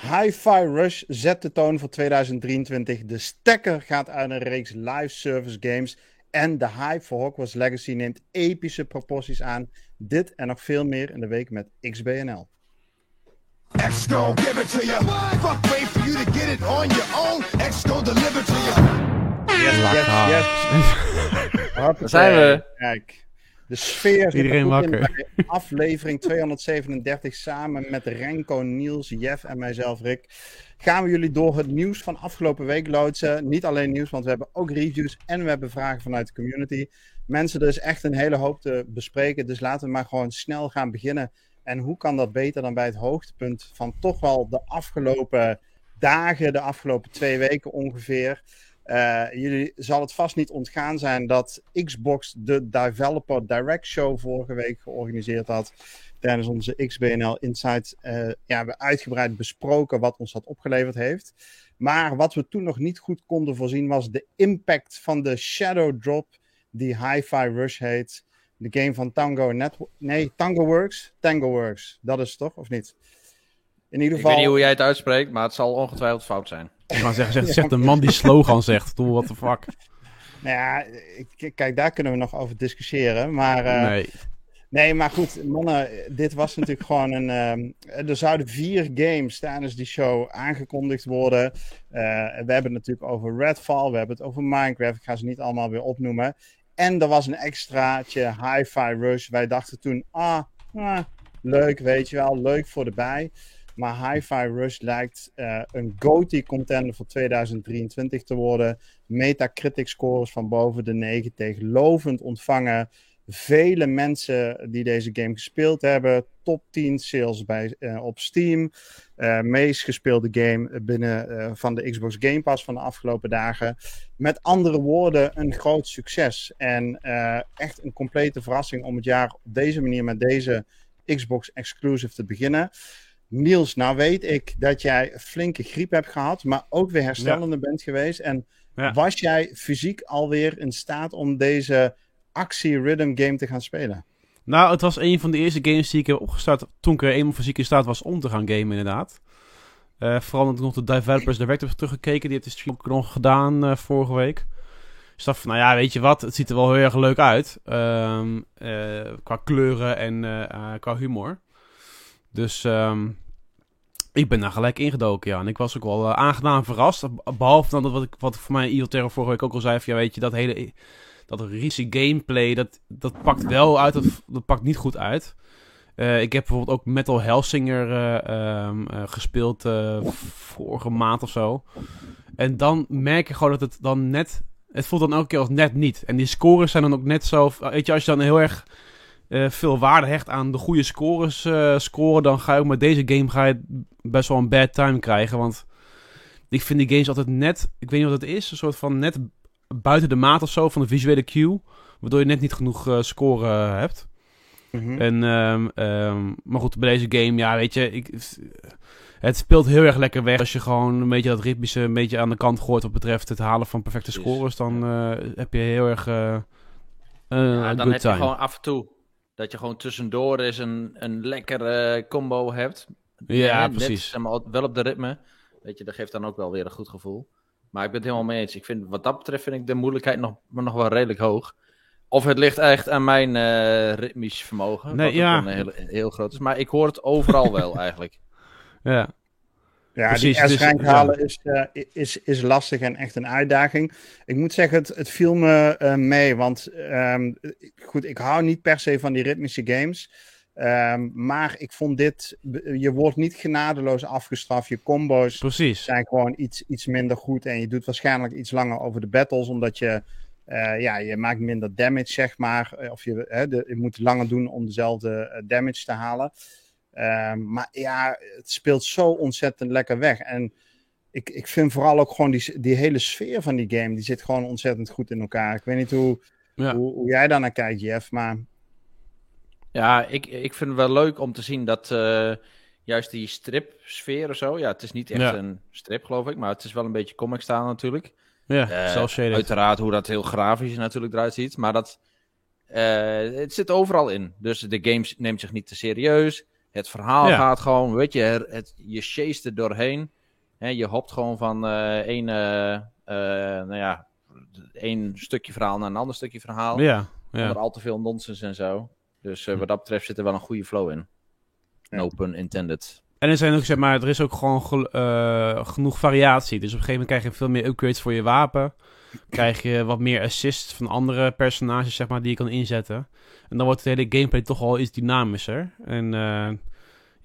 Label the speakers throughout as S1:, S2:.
S1: Hi-Fi Rush zet de toon voor 2023. De stekker gaat uit een reeks live service games. En de hype voor Hogwarts Legacy neemt epische proporties aan. Dit en nog veel meer in de week met XBNL. X give it to you. Fuck wait for you to get it on your own. X deliver to you. Yes, yes, yes. Daar zijn we. Kijk. De sfeer
S2: Iedereen wakker.
S1: aflevering 237 samen met Renko, Niels, Jeff en mijzelf Rick. Gaan we jullie door het nieuws van afgelopen week loodsen. Niet alleen nieuws, want we hebben ook reviews en we hebben vragen vanuit de community. Mensen, er is echt een hele hoop te bespreken. Dus laten we maar gewoon snel gaan beginnen. En hoe kan dat beter dan bij het hoogtepunt van toch wel de afgelopen dagen, de afgelopen twee weken ongeveer. Uh, jullie zal het vast niet ontgaan zijn dat Xbox de Developer Direct Show vorige week georganiseerd had. Tijdens onze XBNL Insights uh, ja, we uitgebreid besproken wat ons dat opgeleverd heeft. Maar wat we toen nog niet goed konden voorzien was de impact van de Shadow Drop die Hi-Fi Rush heet. De game van Tango Network. Nee, Tango Works. Tango Works. Dat is toch, of niet?
S3: In ieder geval... Ik weet niet hoe jij het uitspreekt, maar het zal ongetwijfeld fout zijn.
S2: Ik ga zeggen, zegt, zegt de man die slogan zegt. Doe what the fuck.
S1: Nou ja, kijk, daar kunnen we nog over discussiëren. Maar, uh, nee. Nee, maar goed, mannen, dit was natuurlijk gewoon een. Uh, er zouden vier games tijdens die show aangekondigd worden. Uh, we hebben het natuurlijk over Redfall, we hebben het over Minecraft. Ik ga ze niet allemaal weer opnoemen. En er was een extraatje Hi-Fi Rush. Wij dachten toen, ah, ah leuk, weet je wel, leuk voor de bij. Maar Hi-Fi Rush lijkt uh, een GOTY contender voor 2023 te worden. Metacritic scores van boven de 90, lovend ontvangen. Vele mensen die deze game gespeeld hebben. Top 10 sales bij, uh, op Steam. Uh, meest gespeelde game binnen van de Xbox Game Pass van de afgelopen dagen. Met andere woorden, een groot succes. En echt een complete verrassing om het jaar op deze manier met deze Xbox exclusive te beginnen. Niels, nou weet ik dat jij flinke griep hebt gehad, maar ook weer herstellende bent geweest. En was jij fysiek alweer in staat om deze actie-rhythm game te gaan spelen?
S2: Nou, het was een van de eerste games die ik heb opgestart toen ik er eenmaal fysiek in staat was om te gaan gamen, inderdaad. Uh, vooral omdat ik nog de Developers Direct heb teruggekeken. Die heeft de stream ook nog gedaan uh, vorige week. Dus dacht van, nou ja, weet je wat, het ziet er wel heel erg leuk uit. Um, uh, qua kleuren en qua humor. Dus um, ik ben daar gelijk ingedoken, ja. En ik was ook wel uh, aangenaam verrast. Behalve dan dat wat, ik, wat voor mij Terror vorige week ook al zei. Van, ja, weet je, dat hele dat Riese gameplay, dat, dat pakt wel uit. Dat, dat pakt niet goed uit. Uh, ik heb bijvoorbeeld ook Metal Hellsinger uh, gespeeld vorige maand of zo. En dan merk je gewoon dat het dan net... Het voelt dan elke keer als net niet. En die scores zijn dan ook net zo... Weet je, als je dan heel erg uh, veel waarde hecht aan de goede scores uh, scoren, dan ga je ook met deze game ga je best wel een bad time krijgen. Want ik vind die games altijd net, ik weet niet wat het is, een soort van net buiten de maat of zo van de visuele cue. Waardoor je net niet genoeg uh, scoren hebt. Mm -hmm. En, um, um, maar goed, bij deze game, ja, weet je, ik, het speelt heel erg lekker weg. Als je gewoon een beetje dat ritmische een beetje aan de kant gooit wat betreft het halen van perfecte scores, dan heb je heel erg.
S3: Ja, dan heb je gewoon af en toe dat je gewoon tussendoor eens een, een lekkere combo hebt.
S2: Ja, Net, precies.
S3: maar, wel op de ritme. Weet je, dat geeft dan ook wel weer een goed gevoel. Maar ik ben het helemaal mee eens. Ik vind, wat dat betreft vind ik de moeilijkheid nog, nog wel redelijk hoog. Of het ligt echt aan mijn uh, ritmisch vermogen. Nee, ja. heel, heel groot is. Maar ik hoor het overal wel eigenlijk.
S2: Ja.
S1: Ja, Precies, die S-rank dus, halen is, uh, is, is lastig en echt een uitdaging. Ik moet zeggen, het, het viel me uh, mee. Want um, goed, ik hou niet per se van die ritmische games. Um, maar ik vond dit, je wordt niet genadeloos afgestraft. Je combo's
S2: Precies.
S1: zijn gewoon iets, iets minder goed. En je doet waarschijnlijk iets langer over de battles, omdat je, uh, ja, je maakt minder damage, zeg maar. Of je, hè, de, je moet langer doen om dezelfde damage te halen. Um, maar ja, het speelt zo ontzettend lekker weg. En ik, ik vind vooral ook gewoon die, die hele sfeer van die game, die zit gewoon ontzettend goed in elkaar. Ik weet niet hoe, ja. hoe, hoe, jij daar naar kijkt, Jeff, maar...
S3: Ja, ik, ik vind het wel leuk om te zien dat uh, juist die strip-sfeer of zo... Ja, het is niet echt ja. een strip, geloof ik, maar het is wel een beetje comic-style natuurlijk.
S2: Ja, uh,
S3: Uiteraard hoe dat heel grafisch natuurlijk eruit ziet, maar dat... Uh, het zit overal in. Dus de game neemt zich niet te serieus Het verhaal gaat gewoon, weet je, het, je chase er doorheen. Hè, je hopt gewoon van uh, één, nou ja, één stukje verhaal naar een ander stukje verhaal.
S2: Ja.
S3: al te veel nonsens en zo. Dus hm. wat dat betreft zit er wel een goede flow in. Ja. Open intended.
S2: En er, zijn ook, zeg maar, er is ook gewoon uh, genoeg variatie. Dus op een gegeven moment krijg je veel meer upgrades voor je wapen. Krijg je wat meer assists van andere personages, zeg maar, die je kan inzetten. En dan wordt het hele gameplay toch al iets dynamischer. En uh,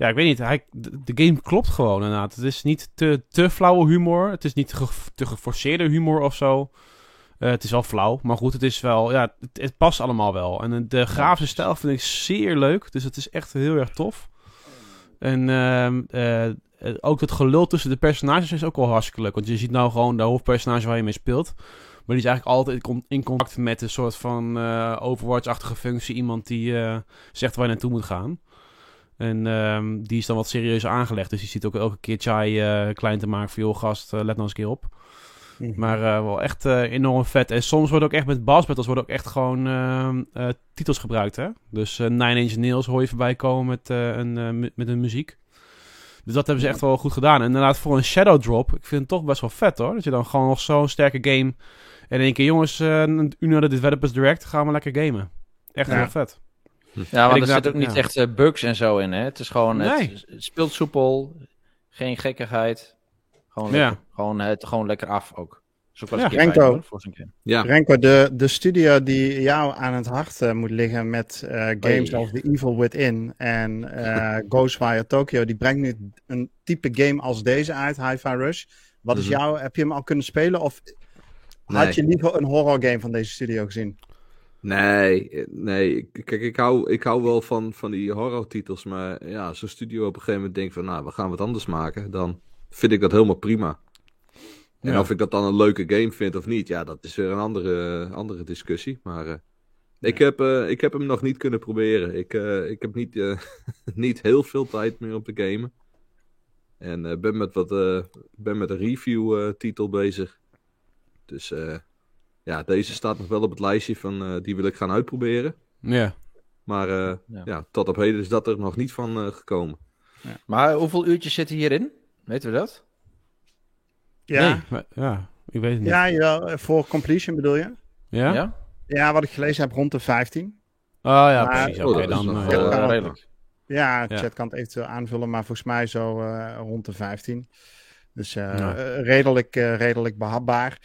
S2: ja, ik weet niet. Hij, de, game klopt gewoon inderdaad. Het is niet te, te flauwe humor. Het is niet te geforceerde humor of zo. Uh, het is wel flauw, maar goed, het is wel, ja, het, het past allemaal wel. En de grafische stijl vind ik zeer leuk, dus het is echt heel erg tof. En uh, ook het gelul tussen de personages is ook wel hartstikke leuk. Want je ziet nou gewoon de hoofdpersonage waar je mee speelt. Maar die is eigenlijk altijd in contact met een soort van Overwatch-achtige functie. Iemand die zegt waar je naartoe moet gaan. En um, die is dan wat serieuzer aangelegd. Dus je ziet ook elke keer Chai uh, klein te maken voor joh gast, let nou eens een keer op. Mhm. Maar wel echt enorm vet. En soms wordt ook echt met boss battles worden ook echt gewoon ehm, titels gebruikt. Hè? Dus Nine Inch Nails hoor je voorbij komen met, een, met een muziek. Dus dat hebben ze echt wel goed gedaan. En inderdaad, voor een Shadow Drop, ik vind het toch best wel vet hoor. Dat je dan gewoon nog zo'n sterke game. En in één keer, jongens, uh, uur de Developers Direct, gaan we lekker gamen. Echt heel vet.
S3: Ja, want er zit ook niet echt uh, bugs en zo in, hè? Het is gewoon, nee. het, speelt soepel, geen gekkigheid. Gewoon lekker, gewoon, het, gewoon lekker af ook.
S1: Ja. Renko, ja. Renko de, de studio die jou aan het hart uh, moet liggen met uh, games als The Evil Within en uh, Ghostwire Tokyo, die brengt nu een type game als deze uit, Hi-Fi Rush. Wat is mm -hmm. jouw, heb je hem al kunnen spelen of nee. had je liever een horror game van deze studio gezien?
S4: Nee, nee. Kijk, ik hou, ik hou wel van, van die horror titels, maar ja, zo'n studio op een gegeven moment denkt van, nou, we gaan wat anders maken, dan vind ik dat helemaal prima. En of ik dat dan een leuke game vind of niet, ja, dat is weer een andere, andere discussie. Maar uh, ik, heb, uh, ik heb hem nog niet kunnen proberen. Ik, uh, ik heb niet, niet heel veel tijd meer op de gamen. En ben, met wat, ben met een review-titel bezig. Dus ja, deze staat nog wel op het lijstje van die wil ik gaan uitproberen.
S2: Ja.
S4: Maar ja. ja. tot op heden is dat er nog niet van gekomen.
S3: Ja. Maar hoeveel uurtjes zitten hierin? Weten we dat?
S2: Ja. Nee, ja, ik weet het niet.
S1: Ja, ja, voor completion bedoel je?
S2: Ja? Ja,
S1: ja wat ik gelezen heb, rond de 15.
S2: Oh ja, maar, precies. Oké, dan uh,
S1: uh, redelijk. Ja, de chat kan het eventueel aanvullen, maar volgens mij zo uh, rond de 15. Dus ja. redelijk, redelijk behapbaar.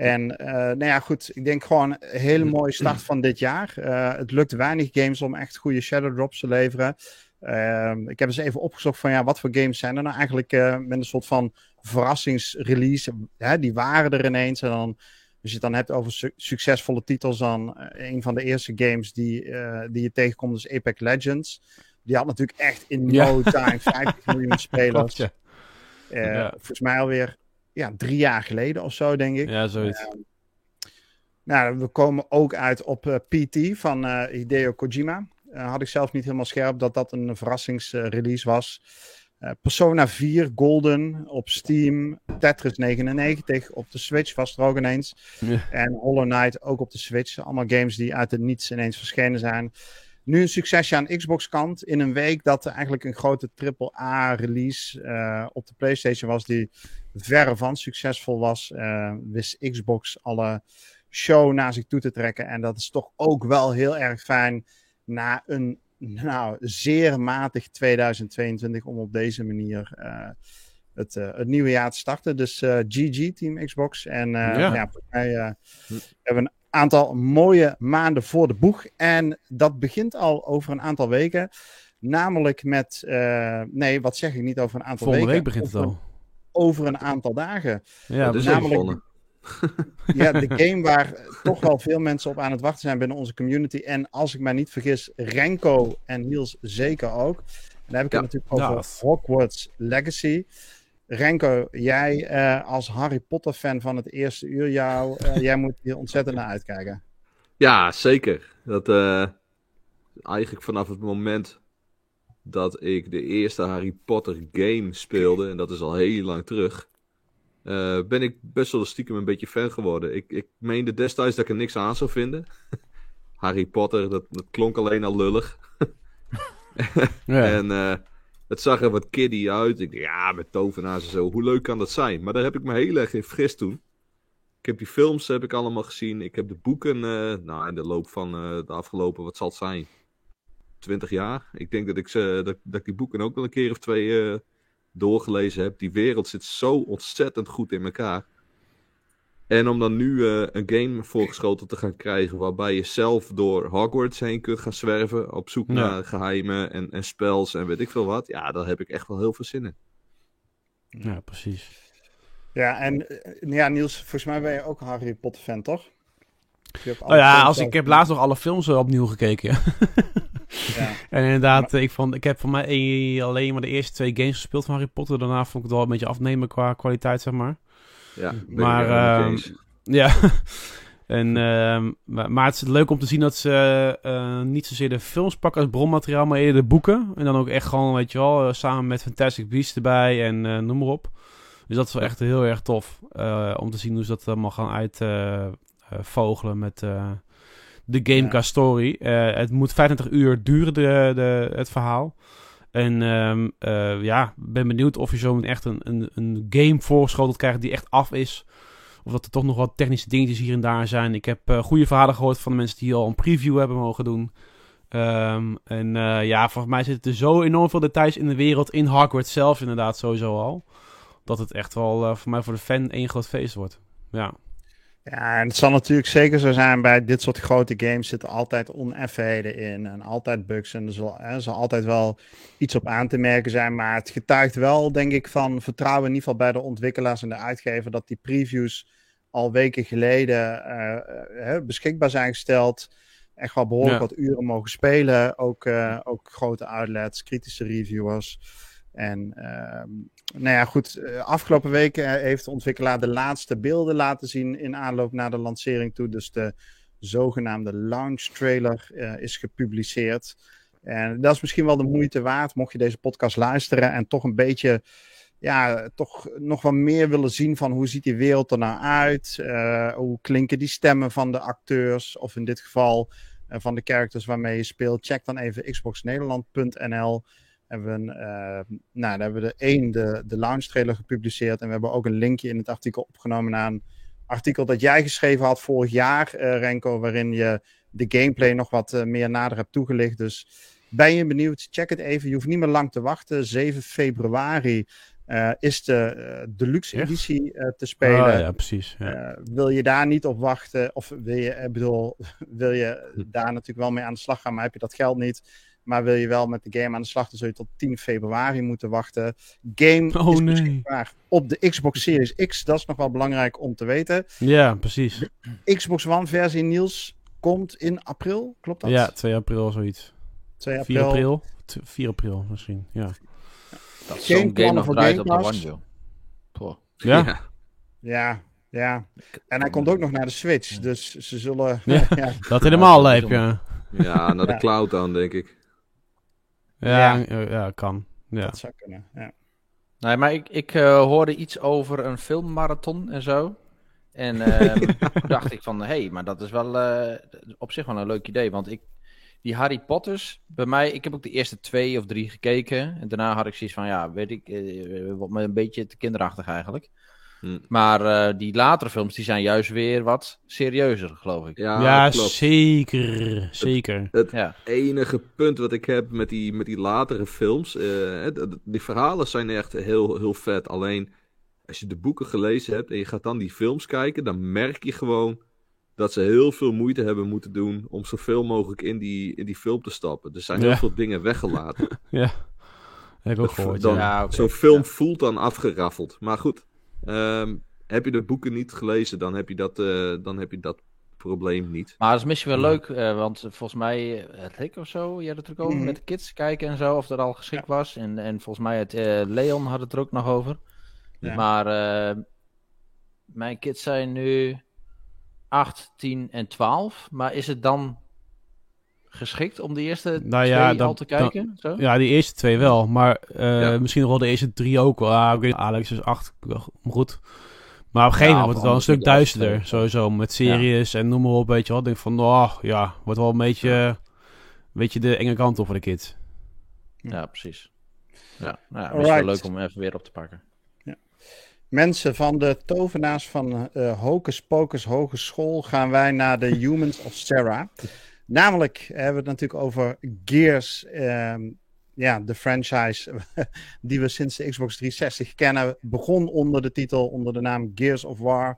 S1: En nou ja, goed, ik denk gewoon een hele mooie start van dit jaar. het lukt weinig games om echt goede shadow drops te leveren. Ehm, ik heb eens even opgezocht van ja, wat voor games zijn er nou eigenlijk met een soort van verrassingsrelease. Hè, die waren er ineens. En dan, als je het dan hebt over succesvolle titels, dan een van de eerste games die, die je tegenkomt is Apex Legends. Die had natuurlijk echt in no time 50 miljoen spelers. Klopt, uh, ja. Volgens mij alweer ja, drie jaar geleden of zo, denk ik.
S2: Ja, zoiets.
S1: nou, we komen ook uit op PT van Hideo Kojima. had ik zelf niet helemaal scherp dat dat een verrassingsrelease was. Uh, Persona 4 Golden op Steam, Tetris 99 op de Switch vast er ook ineens. Ja. En Hollow Knight ook op de Switch. Allemaal games die uit het niets ineens verschenen zijn. Nu een succesje aan Xbox kant. In een week dat er eigenlijk een grote AAA-release uh, op de PlayStation was die verre van succesvol was. Uh, wist Xbox alle show naar zich toe te trekken. En dat is toch ook wel heel erg fijn na een nou, zeer matig 2022 om op deze manier uh, het, uh, het nieuwe jaar te starten. Dus uh, GG, Team Xbox. En ja. ja, wij hebben een aantal mooie maanden voor de boeg. En dat begint al over een aantal weken. Namelijk met, nee, wat zeg ik niet over een aantal
S2: Volgende
S1: weken.
S2: week begint het al.
S1: Over een aantal dagen.
S4: Ja, dus namelijk
S1: ja, de game waar toch wel veel mensen op aan het wachten zijn binnen onze community. En als ik mij niet vergis, Renko en Niels zeker ook. En dan heb ik het natuurlijk over Hogwarts Legacy. Renko, jij uh, als Harry Potter fan van het eerste uur, jou, uh, jij moet hier ontzettend naar uitkijken.
S4: Ja, zeker. Dat uh, eigenlijk vanaf het moment dat ik de eerste Harry Potter game speelde, en dat is al heel lang terug, uh, ben ik best wel stiekem een beetje fan geworden. Ik, ik meende destijds dat ik er niks aan zou vinden. Harry Potter, dat, dat klonk alleen al lullig. En het zag er wat kiddie uit. Ik dacht, ja, met tovenaars en zo. Hoe leuk kan dat zijn? Maar daar heb ik me heel erg in vergist toen. Ik heb die films heb ik allemaal gezien. Ik heb de boeken, uh, nou, in de loop van uh, de afgelopen, wat zal het zijn? 20 jaar. Ik denk dat ik, ze, dat, dat ik die boeken ook wel een keer of twee uh, doorgelezen heb. Die wereld zit zo ontzettend goed in elkaar. En om dan nu een game voorgeschoten te gaan krijgen waarbij je zelf door Hogwarts heen kunt gaan zwerven. Op zoek naar geheimen en, en spels en weet ik veel wat. Ja, daar heb ik echt wel heel veel zin in.
S2: Ja, precies.
S1: Ja, en eh, ja, Niels, volgens mij ben je ook een Harry Potter fan, toch?
S2: Nou ja, als ik heb laatst nog alle films opnieuw gekeken. ja. En inderdaad, ik, vond, ik heb voor mij alleen maar de eerste twee games gespeeld van Harry Potter. Daarna vond ik het wel een beetje afnemen qua kwaliteit, zeg maar.
S4: Ja,
S2: maar uh, ja. en, uh, maar het is leuk om te zien dat ze uh, niet zozeer de films pakken als bronmateriaal, maar eerder de boeken. En dan ook echt gewoon, weet je wel, eh, samen met Fantastic Beasts erbij en noem maar op. Dus dat is wel echt heel erg tof uh, om te zien hoe ze dat allemaal gaan uitvogelen met de Gamecast story. het moet 35 uur duren, de, de, het verhaal. En um, ja, ben benieuwd of je zo echt een, een, een game voorgeschoteld krijgt die echt af is. Of dat er toch nog wat technische dingetjes hier en daar zijn. Ik heb goede verhalen gehoord van de mensen die al een preview hebben mogen doen. Um, en ja, volgens mij zitten er zo enorm veel details in de wereld, in Hogwarts zelf inderdaad sowieso al dat het echt wel voor mij voor de fan één groot feest wordt. Ja.
S1: Ja, en het zal natuurlijk zeker zo zijn bij dit soort grote games zitten altijd oneffenheden in en altijd bugs en er zal, er zal altijd wel iets op aan te merken zijn, maar het getuigt wel denk ik van vertrouwen in ieder geval bij de ontwikkelaars en de uitgever dat die previews al weken geleden uh, uh, beschikbaar zijn gesteld, echt wel behoorlijk wat uren mogen spelen, ook, ook grote outlets, kritische reviewers. En uh, nou ja, goed. Eh, afgelopen weken eh, heeft de ontwikkelaar de laatste beelden laten zien in aanloop naar de lancering toe. Dus de zogenaamde launch trailer uh, is gepubliceerd. En dat is misschien wel de moeite waard, mocht je deze podcast luisteren en toch een beetje, ja, toch nog wat meer willen zien van hoe ziet die wereld er nou uit? Hoe klinken die stemmen van de acteurs, of in dit geval van de characters waarmee je speelt? Check dan even xboxnederland.nl hebben we, uh, nou, daar hebben we de één de, de launch trailer gepubliceerd. En we hebben ook een linkje in het artikel opgenomen naar een artikel dat jij geschreven had vorig jaar, uh, Renko, waarin je de gameplay nog wat uh, meer nader hebt toegelicht. Dus ben je benieuwd? Check het even. Je hoeft niet meer lang te wachten. 7 februari is de deluxe editie te spelen.
S2: Ah, ja, precies. Ja.
S1: wil je daar niet op wachten? Of wil je, bedoel, wil je daar natuurlijk wel mee aan de slag gaan, maar heb je dat geld niet? Maar wil je wel met de game aan de slag, dan zul je tot 10 februari moeten wachten. Game
S2: oh,
S1: is
S2: nee.
S1: op de Xbox Series X. Dat is nog wel belangrijk om te weten.
S2: Ja, precies.
S1: De Xbox One versie Niels komt in april, klopt dat?
S2: Ja, 2 april zoiets.
S1: 2 april.
S2: 4 april, 4 april misschien, ja.
S3: Dat is game nog draait op de One,
S2: Ja. ja.
S1: Ja, ja. En hij komt ook nog naar de Switch, dus ze zullen...
S2: Ja, ja. Dat helemaal lijp, ja.
S4: Ja, naar de cloud dan, denk ik.
S2: Ja, ja. ja kan. Ja.
S1: Dat zou kunnen, ja.
S3: Nee, maar ik, ik uh, hoorde iets over een filmmarathon en zo. En uh, dacht ik van, hé, hey, maar dat is wel uh, op zich wel een leuk idee. Want ik, die Harry Potters, bij mij, ik heb ook de eerste twee of drie gekeken. En daarna had ik zoiets van, ja, weet ik, wat me een beetje te kinderachtig eigenlijk. Hm. Maar uh, die latere films die zijn juist weer wat serieuzer, geloof ik.
S2: Ja, ja zeker. Zeker.
S4: Het, ja. enige punt wat ik heb met die, met die latere films, uh, die verhalen zijn echt heel, heel vet. Alleen als je de boeken gelezen hebt en je gaat dan die films kijken, dan merk je gewoon dat ze heel veel moeite hebben moeten doen om zoveel mogelijk in die, in die film te stappen. Er zijn heel veel dingen weggelaten.
S2: ja. Heb ik ook gehoord.
S4: ja, okay. Zo'n film voelt dan afgeraffeld. Maar goed, Um, heb je de boeken niet gelezen, dan heb je dat, uh, dan heb je dat probleem niet.
S3: Maar dat is misschien wel leuk, uh, want volgens mij eh, het Rick of zo, je had het er ook over mm. met de kids kijken en zo, of dat al geschikt ja. was. En, en volgens mij het uh, Leon had het er ook nog over. Ja. Maar mijn kids zijn nu 8, 10 en 12. Maar is het dan geschikt om de eerste nou ja, twee dan, al te kijken?
S2: Dan, zo? Ja, die eerste twee wel. Maar uh, ja. misschien nog wel de eerste drie ook wel. Ah, ik weet, Alex is acht, goed. Maar op een gegeven moment wordt het wel een stuk duisterder. Acht, sowieso, met series en noem maar op, weet je wel. denk van, oh, ja, wordt wel een beetje, een beetje de enge kant op voor de kids.
S3: Ja, precies. Ja, nou ja, misschien leuk om even weer op te pakken. Ja.
S1: Mensen van de tovenaars van uh, Hocus Pocus Hogeschool gaan wij naar de Humans of Sarah. Namelijk hebben we het natuurlijk over Gears. Um, ja, de franchise die we sinds de Xbox 360 kennen. Begon onder de titel, onder de naam Gears of War.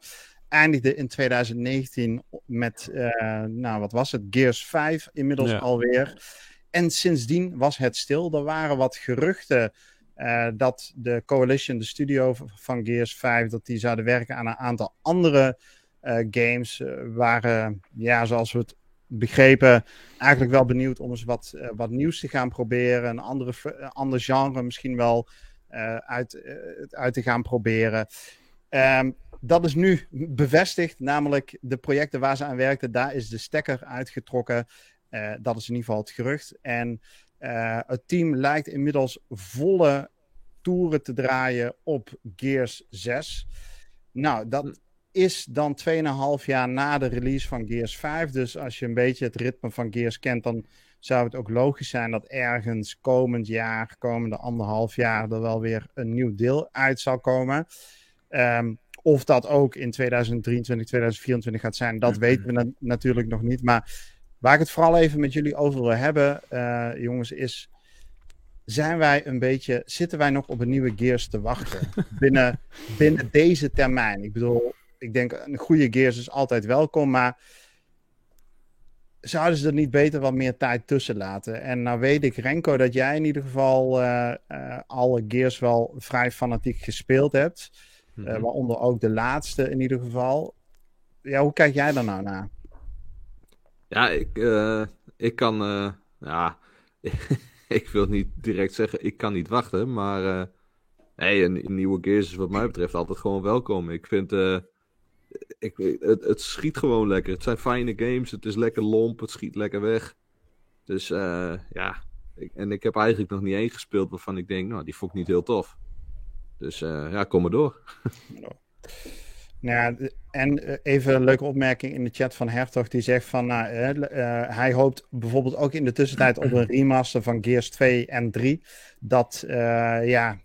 S1: Eindigde in 2019 met, uh, nou wat was het, Gears 5 inmiddels alweer. En sindsdien was het stil. Er waren wat geruchten uh, dat de Coalition, de studio van Gears 5, dat die zouden werken aan een aantal andere uh, games. Waren, ja, zoals we het begrepen, eigenlijk wel benieuwd om eens wat, wat nieuws te gaan proberen. Een andere, ander genre misschien wel uit, uit te gaan proberen. Um, dat is nu bevestigd, namelijk de projecten waar ze aan werkten, daar is de stekker uitgetrokken. Dat is in ieder geval het gerucht. En het team lijkt inmiddels volle toeren te draaien op Gears 6. Nou, dat is dan 2,5 jaar na de release van Gears 5. Dus als je een beetje het ritme van Gears kent, dan zou het ook logisch zijn dat ergens komend jaar, komende anderhalf jaar, er wel weer een nieuw deel uit zal komen. Um, of dat ook in 2023, 2024 gaat zijn, dat weten we na natuurlijk nog niet. Maar waar ik het vooral even met jullie over wil hebben, uh, jongens, is. Zijn wij een beetje, zitten wij nog op een nieuwe Gears te wachten binnen, binnen deze termijn? Ik bedoel, ik denk een goede Gears is altijd welkom, maar zouden ze er niet beter wat meer tijd tussen laten? En nou weet ik, Renko, dat jij in ieder geval uh, uh, alle Gears wel vrij fanatiek gespeeld hebt. Mm -hmm. waaronder ook de laatste in ieder geval. Ja, hoe kijk jij daar nou naar?
S4: Ja, ik, ik kan. Ja, ik wil niet direct zeggen, ik kan niet wachten. Maar. Nee, een, een, nieuwe Gears is wat mij betreft altijd gewoon welkom. Ik vind. Ik, het, het schiet gewoon lekker. Het zijn fijne games. Het is lekker lomp. Het schiet lekker weg. Dus ja. Ik, en ik heb eigenlijk nog niet één gespeeld waarvan ik denk, nou, die vond ik niet heel tof. Dus uh, ja, kom maar door.
S1: Nou ja, en even een leuke opmerking in de chat van Hertog. Die zegt van, nou, uh, hij hoopt bijvoorbeeld ook in de tussentijd op een remaster van Gears 2 en 3. Dat, ja,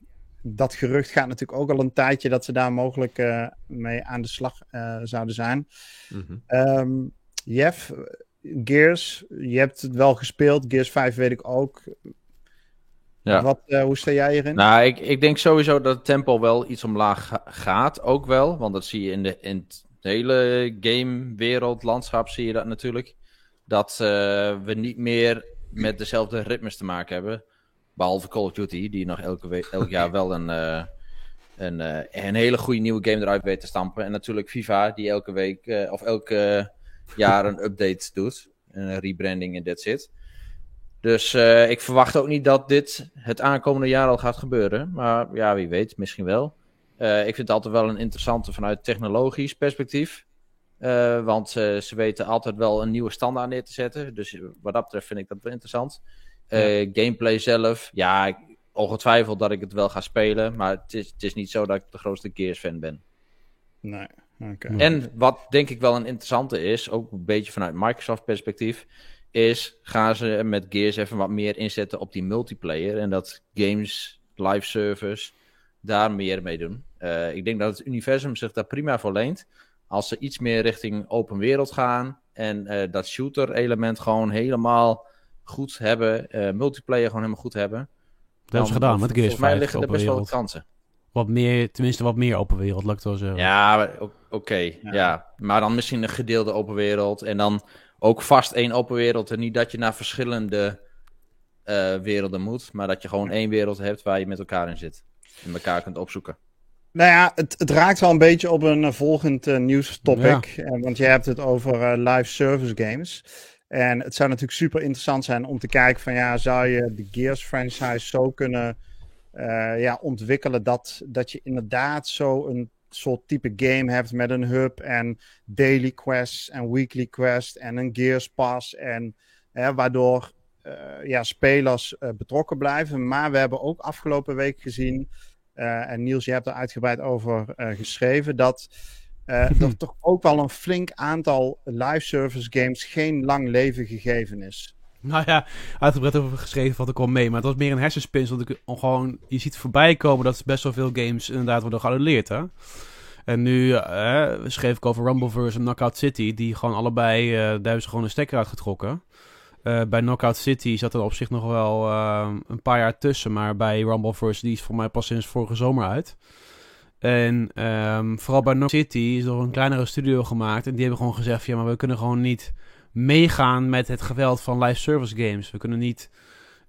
S1: dat gerucht gaat natuurlijk ook al een tijdje dat ze daar mogelijk mee aan de slag zouden zijn. Mm -hmm. um, Jeff, Gears, je hebt het wel gespeeld. Gears 5 weet ik ook. Ja. Wat, uh, hoe sta jij hierin?
S3: Nou, ik, ik denk sowieso dat het tempo wel iets omlaag gaat, ook wel. Want dat zie je in, de, in het hele gamewereld, landschap zie je dat natuurlijk. Dat uh, we niet meer met dezelfde ritmes te maken hebben. Behalve Call of Duty, die nog elke elk jaar wel een, uh, een, een hele goede nieuwe game eruit weet te stampen. En natuurlijk FIFA, die elke week of elke jaar een update doet. Een rebranding en that's it. Dus ik verwacht ook niet dat dit het aankomende jaar al gaat gebeuren. Maar ja, wie weet, misschien wel. Ik vind het altijd wel een interessante vanuit technologisch perspectief. Want ze weten altijd wel een nieuwe standaard neer te zetten. Dus wat dat betreft vind ik dat wel interessant. Ja. Gameplay zelf, ja, ongetwijfeld dat ik het wel ga spelen. Maar het is, het is niet zo dat ik de grootste Gears-fan ben.
S1: Nee. Okay.
S3: En wat denk ik wel een interessante is, ook een beetje vanuit Microsoft perspectief is gaan ze met Gears even wat meer inzetten op die multiplayer. En dat games, live service, daar meer mee doen. Uh, ik denk dat het universum zich daar prima voor leent. Als ze iets meer richting open wereld gaan. En uh, dat shooter element gewoon helemaal goed hebben. Uh, multiplayer gewoon helemaal goed hebben.
S2: Dat hebben ze gedaan met Gears
S3: Volgens mij liggen er best wel wat kansen.
S2: Wat meer, tenminste wat meer open wereld, lukt wel zo.
S3: Ja, oké. Okay, ja. ja. Maar dan misschien een gedeelde open wereld. En dan ook vast één open wereld. En niet dat je naar verschillende uh, werelden moet. Maar dat je gewoon één wereld hebt waar je met elkaar in zit. En elkaar kunt opzoeken.
S1: Nou ja, het, het raakt wel een beetje op een uh, volgend uh, nieuwstopic. Ja. want je hebt het over live service games. En het zou natuurlijk super interessant zijn om te kijken van ja, zou je de Gears franchise zo kunnen ja, ontwikkelen dat, dat je inderdaad zo een soort type game hebt met een hub en daily quests en weekly quests en een Gears Pass. En hè, waardoor uh, ja, spelers uh, betrokken blijven. Maar we hebben ook afgelopen week gezien, en Niels, je hebt er uitgebreid over geschreven, dat er toch ook wel een flink aantal live service games geen lang leven gegeven is.
S2: Nou ja, uitgebreid over geschreven valt ik wel mee. Maar het was meer een hersenspins. Want ik gewoon, je ziet voorbij komen dat best wel veel games inderdaad worden geannuleerd. Hè? En nu uh, schreef ik over Rumbleverse en Knockout City. Die gewoon allebei, uh, daar hebben ze gewoon een stekker uitgetrokken. Uh, bij Knockout City zat er op zich nog wel een paar jaar tussen. Maar bij Rumbleverse, die is voor mij pas sinds vorige zomer uit. En um, vooral bij Knockout City is er een kleinere studio gemaakt. En die hebben gewoon gezegd, ja, maar we kunnen gewoon niet meegaan met het geweld van live service games. We kunnen niet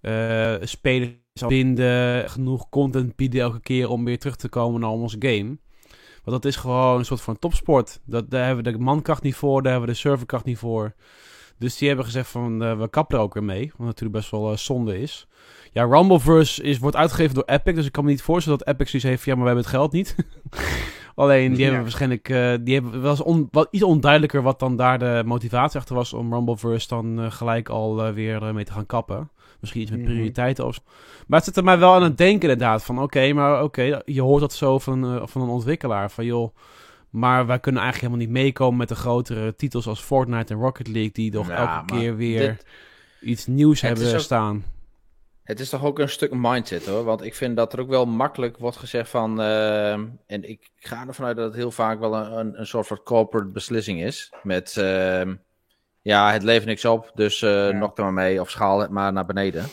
S2: uh, spelers binden, genoeg content bieden elke keer om weer terug te komen naar onze game. Want dat is gewoon een soort van topsport. Dat, daar hebben we de mankracht niet voor, daar hebben we de serverkracht niet voor. Dus die hebben gezegd van, uh, we kappen er ook weer mee. Wat natuurlijk best wel uh, zonde is. Ja, Rumbleverse is, wordt uitgegeven door Epic. Dus ik kan me niet voorstellen dat Epic zoiets heeft ja, maar we hebben het geld niet. Alleen, die hebben waarschijnlijk... Uh, die hebben wel on, wat, iets onduidelijker wat dan daar de motivatie achter was... om Rumbleverse dan gelijk al weer mee te gaan kappen. Misschien iets met mhm. prioriteiten of Maar het zit er mij wel aan het denken inderdaad. Van oké, maar oké, je hoort dat zo van, van een ontwikkelaar. Van joh, maar wij kunnen eigenlijk helemaal niet meekomen met de grotere titels als Fortnite en Rocket League. Die toch elke keer weer iets nieuws hebben staan.
S3: Het is toch ook een stuk mindset hoor. Want ik vind dat er ook wel makkelijk wordt gezegd van. Uh, en ik ga ervan uit dat het heel vaak wel een, een, soort van corporate beslissing is. Met. Uh, ja, het levert niks op, dus uh, nog er maar mee of schaal het maar naar beneden.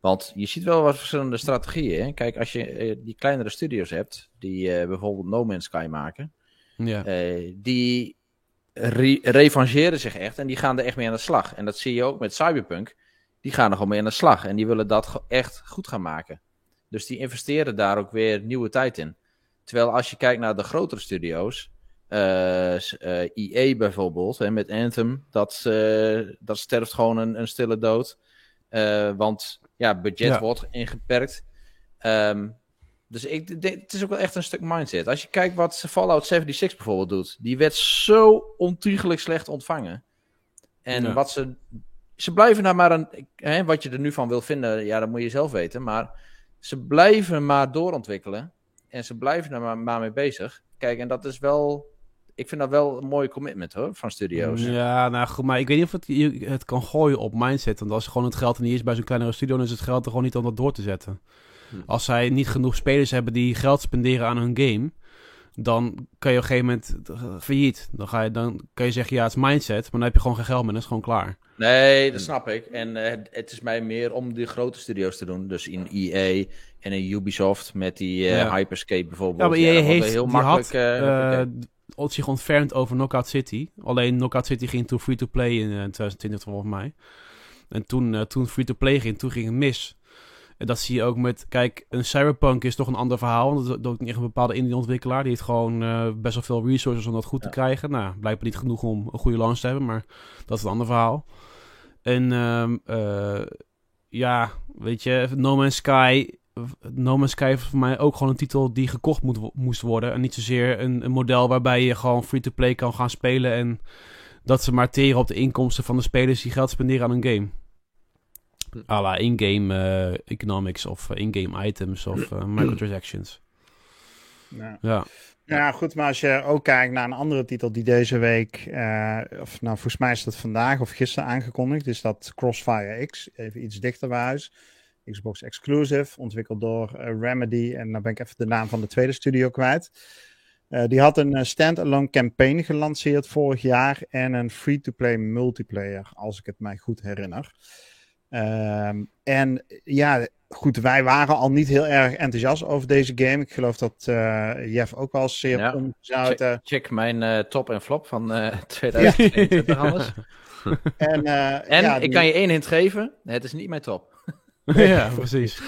S3: Want je ziet wel wat verschillende strategieën. Hè? Kijk, als je uh, die kleinere studios hebt, die uh, bijvoorbeeld No Man's Sky maken, ja. die re revancheren zich echt en die gaan er echt mee aan de slag. En dat zie je ook met Cyberpunk. Die gaan er gewoon mee aan de slag en die willen dat echt goed gaan maken. Dus die investeren daar ook weer nieuwe tijd in. Terwijl als je kijkt naar de grotere studio's, uh, uh, EA bijvoorbeeld, hè, met Anthem, dat, uh, dat sterft gewoon een, een stille dood. want ja, budget wordt ingeperkt. Um, dus ik, de, het is ook wel echt een stuk mindset. Als je kijkt wat Fallout 76 bijvoorbeeld doet, die werd zo ontiegelijk slecht ontvangen. En wat ze. Ze blijven daar maar een. Hè, wat je er nu van wil vinden, ja, dat moet je zelf weten. Maar ze blijven maar doorontwikkelen. En ze blijven er maar, maar mee bezig. Kijk, en dat is wel ik vind dat wel een mooie commitment hoor, van studio's.
S2: Ja, nou goed, maar ik weet niet of het, je het kan gooien op mindset. Want als gewoon het geld er niet is bij zo'n kleinere studio, dan is het geld er gewoon niet om dat door te zetten. Hm. Als zij niet genoeg spelers hebben die geld spenderen aan hun game, dan kan je op een gegeven moment failliet. Dan, ga je, dan kan je zeggen, ja, het is mindset, maar dan heb je gewoon geen geld meer, dan is het gewoon klaar.
S3: Nee, dat snap ik. En uh, het is mij meer om de grote studio's te doen. Dus in EA en in Ubisoft met die uh, Hyperscape bijvoorbeeld. Ja,
S2: maar EA heeft, heel makkelijk... Had, uh, zich ontfermd over Knockout City. Alleen Knockout City ging toen free-to-play in 2020 eh, volgens mij. En toen, toen free-to-play ging, toen ging het mis. En dat zie je ook met... Kijk, een Cyberpunk is toch een ander verhaal. Want dat is niet een bepaalde indie-ontwikkelaar. Die heeft gewoon uh, best wel veel resources om dat goed te krijgen. Nou, blijkbaar niet genoeg om een goede launch te hebben. Maar dat is een ander verhaal. En um, uh, ja, weet je, No Man's Sky No Man's Sky is voor mij ook gewoon een titel die gekocht moet, moest worden. En niet zozeer een, een model waarbij je gewoon free-to-play kan gaan spelen. En dat ze maar teren op de inkomsten van de spelers die geld spenderen aan een game. A la in-game uh, economics of uh, in-game items of uh, microtransactions.
S1: Ja. ja. Ja, goed, maar als je ook kijkt naar een andere titel die deze week, of nou volgens mij is dat vandaag of gisteren aangekondigd, is dat Crossfire X, even iets dichter bij huis. Xbox Exclusive, ontwikkeld door uh, Remedy. En dan ben ik even de naam van de tweede studio kwijt. Uh, die had een standalone campaign gelanceerd vorig jaar en een free-to-play multiplayer, als ik het mij goed herinner. Um, en ja, goed, wij waren al niet heel erg enthousiast over deze game. Ik geloof dat uh, Jeff ook al zeer ja,
S3: check, check, mijn top en flop van 2021 alles. en, en ja, ik kan je één hint geven, het is niet mijn top.
S2: ja, precies.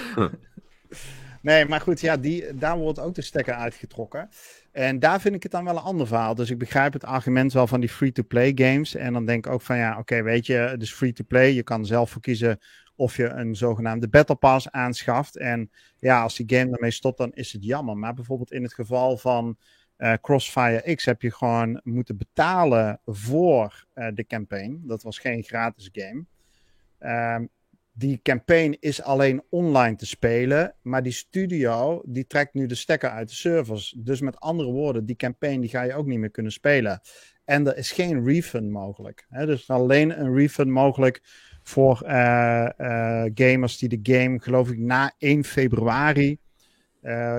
S1: Nee, maar goed, ja, die, daar wordt ook de stekker uitgetrokken. En daar vind ik het dan wel een ander verhaal. Dus ik begrijp het argument wel van die free-to-play games. En dan denk ik ook van ja, oké, weet je, dus free-to-play. Je kan zelf voor kiezen of je een zogenaamde Battle Pass aanschaft. En ja, als die game ermee stopt, dan is het jammer. Maar bijvoorbeeld in het geval van uh, Crossfire X heb je gewoon moeten betalen voor uh, de campaign. Dat was geen gratis game. Um, die campaign is alleen online te spelen, maar die studio die trekt nu de stekker uit de servers. Dus met andere woorden, die campaign die ga je ook niet meer kunnen spelen. En er is geen refund mogelijk. Hè? Dus alleen een refund mogelijk voor gamers die de game, geloof ik, na 1 februari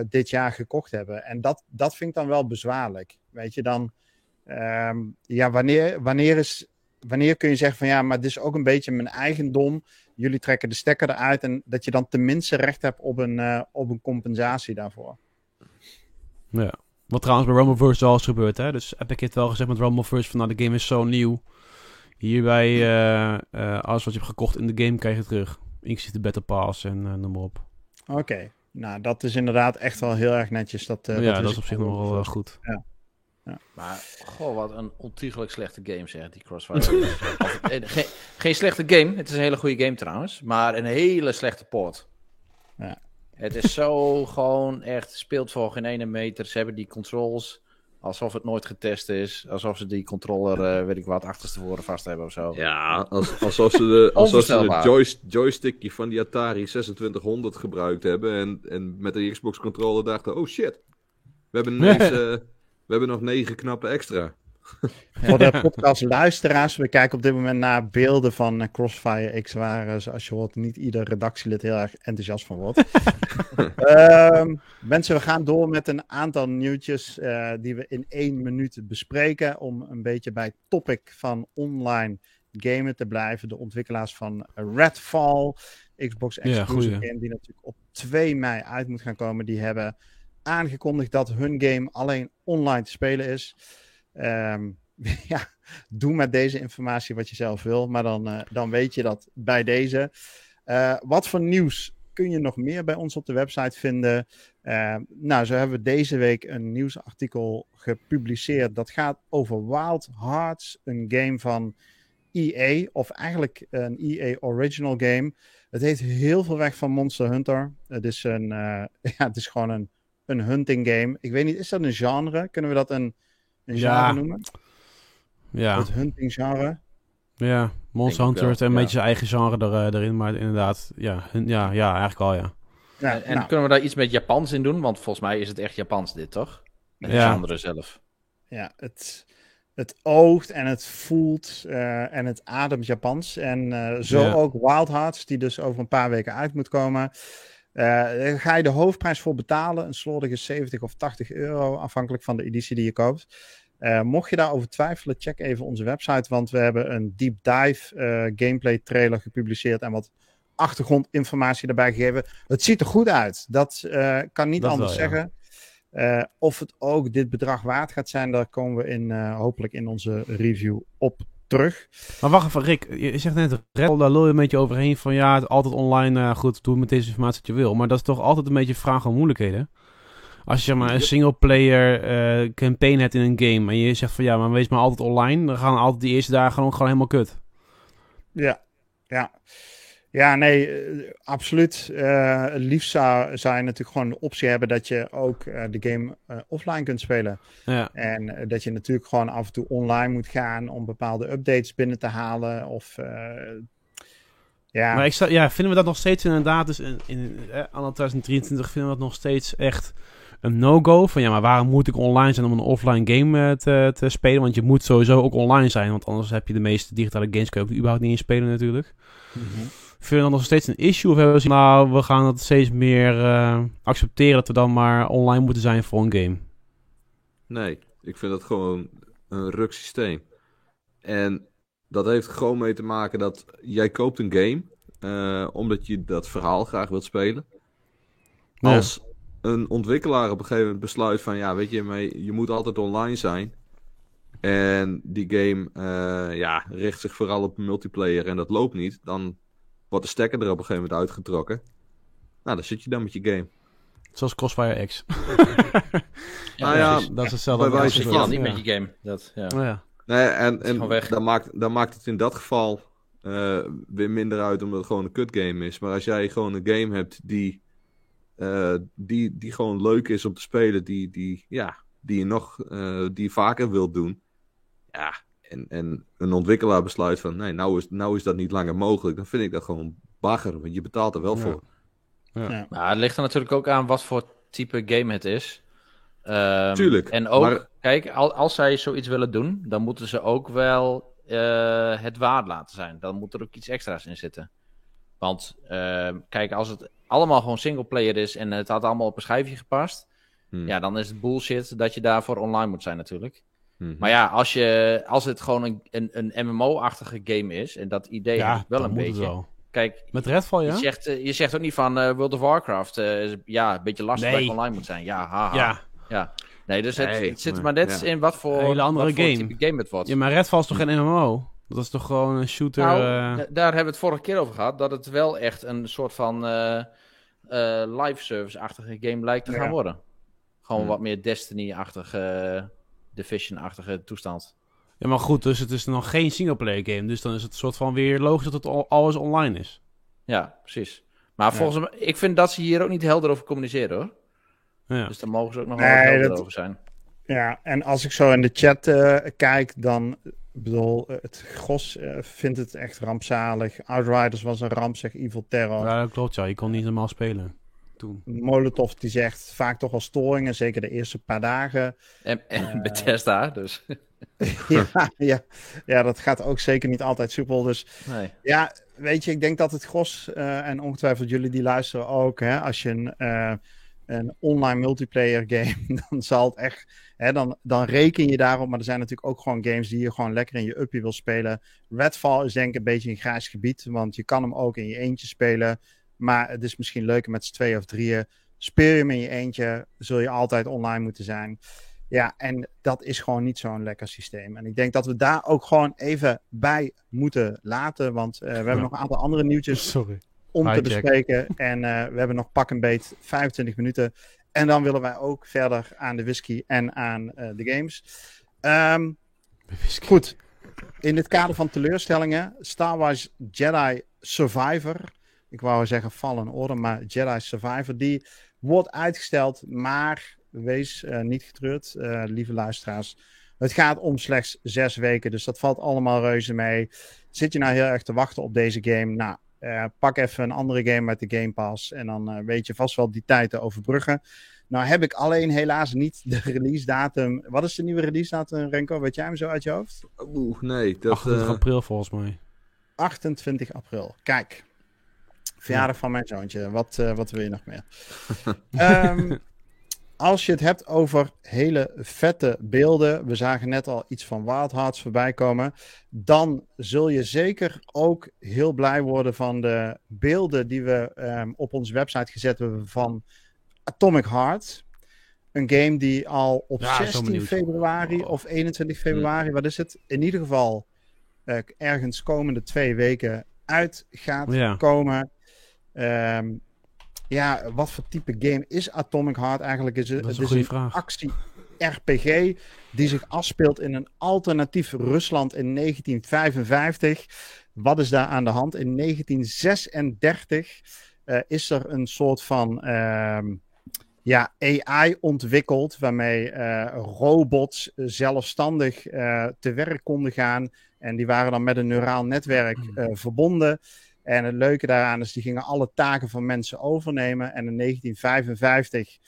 S1: dit jaar gekocht hebben. En dat, dat vind ik dan wel bezwaarlijk. Weet je, dan, ehm, ja, wanneer, wanneer, is, wanneer kun je zeggen van ja, maar dit is ook een beetje mijn eigendom. Jullie trekken de stekker eruit en dat je dan tenminste recht hebt op een, op een compensatie daarvoor.
S2: Ja. Wat trouwens bij Rumbleverse al is gebeurd, hè. Dus Epic heeft wel gezegd met Rumbleverse van nou, de game is zo nieuw. Hierbij, uh, alles wat je hebt gekocht in de game krijg je terug. Inclusief de Battle Pass en noem maar op.
S1: Oké. Nou, dat is inderdaad echt wel heel erg netjes. Dat,
S2: ja, dat, dat is op zich nog wel goed.
S1: Ja.
S3: Ja. Maar, goh, wat een ontiegelijk slechte game, zeg die Crossfire. geen, geen slechte game, het is een hele goede game trouwens, maar een hele slechte port.
S1: Ja.
S3: Het is zo gewoon echt, speelt voor geen ene meter. Ze hebben die controls alsof het nooit getest is. Alsof ze die controller, uh, weet ik wat, achterstevoren vast hebben of zo.
S4: Ja, als, alsof ze de, alsof ze de joy, joystickje van die Atari 2600 gebruikt hebben. En, en met de Xbox controller dachten, oh shit. We hebben, ineens, uh, we hebben nog negen knappen extra.
S1: Voor de podcast luisteraars, we kijken op dit moment naar beelden van eh, Crossfire X, waar, eh, zoals je hoort, niet ieder redactielid heel erg enthousiast van wordt. um, mensen, we gaan door met een aantal nieuwtjes uh, die we in één minuut bespreken, om een beetje bij het topic van online gamen te blijven. De ontwikkelaars van Redfall, Xbox exclusive ja, game, die natuurlijk op 2 mei uit moet gaan komen, die hebben aangekondigd dat hun game alleen online te spelen is. Um, ja, doe met deze informatie wat je zelf wil, maar dan, uh, dan weet je dat bij deze. Uh, wat voor nieuws kun je nog meer bij ons op de website vinden? Uh, nou, zo hebben we deze week een nieuwsartikel gepubliceerd. Dat gaat over Wild Hearts, een game van EA, of eigenlijk een EA Original game. Het heeft heel veel weg van Monster Hunter. Het is, een, ja, het is gewoon een, een hunting game. Ik weet niet, is dat een genre? Kunnen we dat een een ja. noemen?
S2: Ja.
S1: Het hunting genre.
S2: Ja, Monster Hunter heeft een beetje zijn eigen genre er, uh, erin, maar inderdaad, ja, ja, ja eigenlijk al, ja.
S3: ja en, en nou. kunnen we daar iets met Japans in doen? Want volgens mij is het echt Japans dit, toch? En ja. genre zelf.
S1: Ja, het, het oogt en het voelt uh, en het ademt Japans. En uh, zo ja. ook Wild Hearts, die dus over een paar weken uit moet komen. Daar ga je de hoofdprijs voor betalen, een slordige 70 of 80 euro, afhankelijk van de editie die je koopt. Uh, mocht je daarover twijfelen, check even onze website, want we hebben een deep dive uh, gameplay trailer gepubliceerd en wat achtergrondinformatie erbij gegeven. Het ziet er goed uit, dat uh, kan niet dat anders wel, zeggen. Ja. of het ook dit bedrag waard gaat zijn, daar komen we in, hopelijk in onze review op terug.
S2: Maar wacht even, Rick. Je zegt net, Red daar lul je een beetje overheen van ja, altijd online, goed, doe met deze informatie wat je wil. Maar dat is toch altijd een beetje vraag om moeilijkheden? Als je zeg maar, een single-player uh, campaign hebt in een game en je zegt van ja, maar wees maar altijd online, dan gaan altijd die eerste dagen gewoon, gewoon helemaal kut.
S1: Ja, ja. Ja, nee, uh, absoluut. Uh, het liefst zou, zou je natuurlijk gewoon de optie hebben dat je ook uh, de game offline kunt spelen.
S2: Ja.
S1: En dat je natuurlijk gewoon af en toe online moet gaan om bepaalde updates binnen te halen. Of ja.
S2: Maar ik sta, ja, vinden we dat nog steeds inderdaad, dus in, in eh, 2023 vinden we dat nog steeds echt een no-go. Van ja, maar waarom moet ik online zijn om een offline game te, te spelen? Want je moet sowieso ook online zijn, want anders heb je de meeste digitale games kun je ook überhaupt niet inspelen natuurlijk. Mm -hmm. Vinden we dat nog steeds een issue? Of hebben we nou, we gaan dat steeds meer uh, accepteren dat we dan maar online moeten zijn voor een game?
S4: Nee, ik vind dat gewoon een ruk systeem. En dat heeft gewoon mee te maken dat jij koopt een game uh, omdat je dat verhaal graag wilt spelen. Ja. Als een ontwikkelaar op een gegeven moment besluit van ja, weet je, maar je moet altijd online zijn. En die game uh, ja, richt zich vooral op multiplayer en dat loopt niet. Dan wordt de stekker er op een gegeven moment uitgetrokken. Nou, dan zit je dan met je game.
S2: Zoals Crossfire X.
S3: ja, nou ja, dat is hetzelfde. Bij wijze van. niet met je game. Dat, ja.
S2: Oh, ja.
S4: Nee, en, en dan, maakt, dan maakt het in dat geval uh, weer minder uit omdat het gewoon een kut game is. Maar als jij gewoon een game hebt die, uh, die, die gewoon leuk is om te spelen, die, die, ja, die je nog uh, die je vaker wilt doen. Ja, en, en een ontwikkelaar besluit van nee, nou is, nou is dat niet langer mogelijk. Dan vind ik dat gewoon bagger, want je betaalt er wel ja. voor.
S3: Ja. ja. Maar het ligt er natuurlijk ook aan wat voor type game het is.
S4: Um, Tuurlijk.
S3: En ook, maar... kijk, als zij zoiets willen doen, dan moeten ze ook wel uh, het waard laten zijn. Dan moet er ook iets extra's in zitten. Want uh, kijk, als het allemaal gewoon singleplayer is en het had allemaal op een schijfje gepast, hmm. ja, dan is het bullshit dat je daarvoor online moet zijn natuurlijk. Hmm. Maar ja, als, je, als het gewoon een, een, een MMO-achtige game is, en dat idee ja, heb ik wel een beetje. Wel. Kijk,
S2: met Redfall, ja?
S3: Je zegt, uh, je zegt ook niet van uh, World of Warcraft, ja, een beetje lastig nee. dat online moet zijn. Ja, haha. Ja. ja. Nee, dus het, het zit maar net in wat voor,
S2: hele andere game.
S3: game het wordt.
S2: Ja, maar Redfall is toch geen MMO? Dat is toch gewoon een shooter?
S3: Nou, uh... daar hebben we het vorige keer over gehad. Dat het wel echt een soort van uh, uh, live service-achtige game lijkt te gaan worden. Gewoon wat meer Destiny-achtige, Division-achtige toestand.
S2: Ja, maar goed, dus het is nog geen singleplayer game. Dus dan is het een soort van weer logisch dat het alles online is.
S3: Ja, precies. Maar volgens mij, ik vind dat ze hier ook niet helder over communiceren hoor. Ja. Dus daar mogen ze ook nog wel helder over zijn.
S1: Ja, en als ik zo in de chat uh, kijk, dan ik bedoel, het gros uh, vindt het echt rampzalig. Outriders was een ramp, zegt Evil Terror.
S2: Ja, dat klopt, ja. Je kon niet normaal spelen toen.
S1: Molotov die zegt vaak toch wel storingen, zeker de eerste paar dagen.
S3: En, en uh, Bethesda, dus.
S1: ja, ja, ja, dat gaat ook zeker niet altijd soepel. Dus nee. ja, weet je, ik denk dat het gros, uh, en ongetwijfeld jullie die luisteren ook, hè, als je een, uh, een online multiplayer game, dan zal het echt Hè, dan, dan reken je daarop. Maar er zijn natuurlijk ook gewoon games die je gewoon lekker in je uppie wil spelen. Redfall is denk ik een beetje een grijs gebied. Want je kan hem ook in je eentje spelen. Maar het is misschien leuker met z'n twee of drieën. Speel je hem in je eentje, zul je altijd online moeten zijn. Ja, en dat is gewoon niet zo'n lekker systeem. En ik denk dat we daar ook gewoon even bij moeten laten. Want uh, we hebben nog een aantal andere nieuwtjes
S2: Sorry.
S1: om te bespreken. En uh, we hebben nog pak een beet 25 minuten. En dan willen wij ook verder aan de whisky en aan uh, de games. Um, goed. In het kader van teleurstellingen, Star Wars Jedi Survivor. Ik wou zeggen Fallen Order, maar Jedi Survivor. Die wordt uitgesteld, maar wees uh, niet getreurd, uh, lieve luisteraars. Het gaat om slechts zes weken, dus dat valt allemaal reuze mee. Zit je nou heel erg te wachten op deze game? Nou, uh, pak even een andere game met de Game Pass. En dan uh, weet je vast wel die tijd te overbruggen. Nou heb ik alleen helaas niet de release datum. Wat is de nieuwe release datum, Renko? Weet jij hem zo uit je hoofd?
S4: Oeh, nee.
S2: Dat, 28 uh... april volgens mij.
S1: 28 april. Kijk. Verjaardag ja. van mijn zoontje. Wat, wat wil je nog meer? um, als je het hebt over hele vette beelden, we zagen net al iets van Wild Hearts voorbij komen, dan zul je zeker ook heel blij worden van de beelden die we um, op onze website gezet hebben van Atomic Heart. Een game die al op ja, 16 februari of 21 februari, wat is het? In ieder geval uh, ergens komende twee weken uit gaat ja. komen. Um, ja, wat voor type game is Atomic Heart eigenlijk? Is het,
S2: dat is
S1: een,
S2: het is een
S1: actie-RPG die zich afspeelt in een alternatief Rusland in 1955. Wat is daar aan de hand? In 1936 uh, is er een soort van uh, ja, AI ontwikkeld waarmee uh, robots zelfstandig uh, te werk konden gaan. En die waren dan met een neuraal netwerk hmm. verbonden. En het leuke daaraan is, die gingen alle taken van mensen overnemen. En in 1955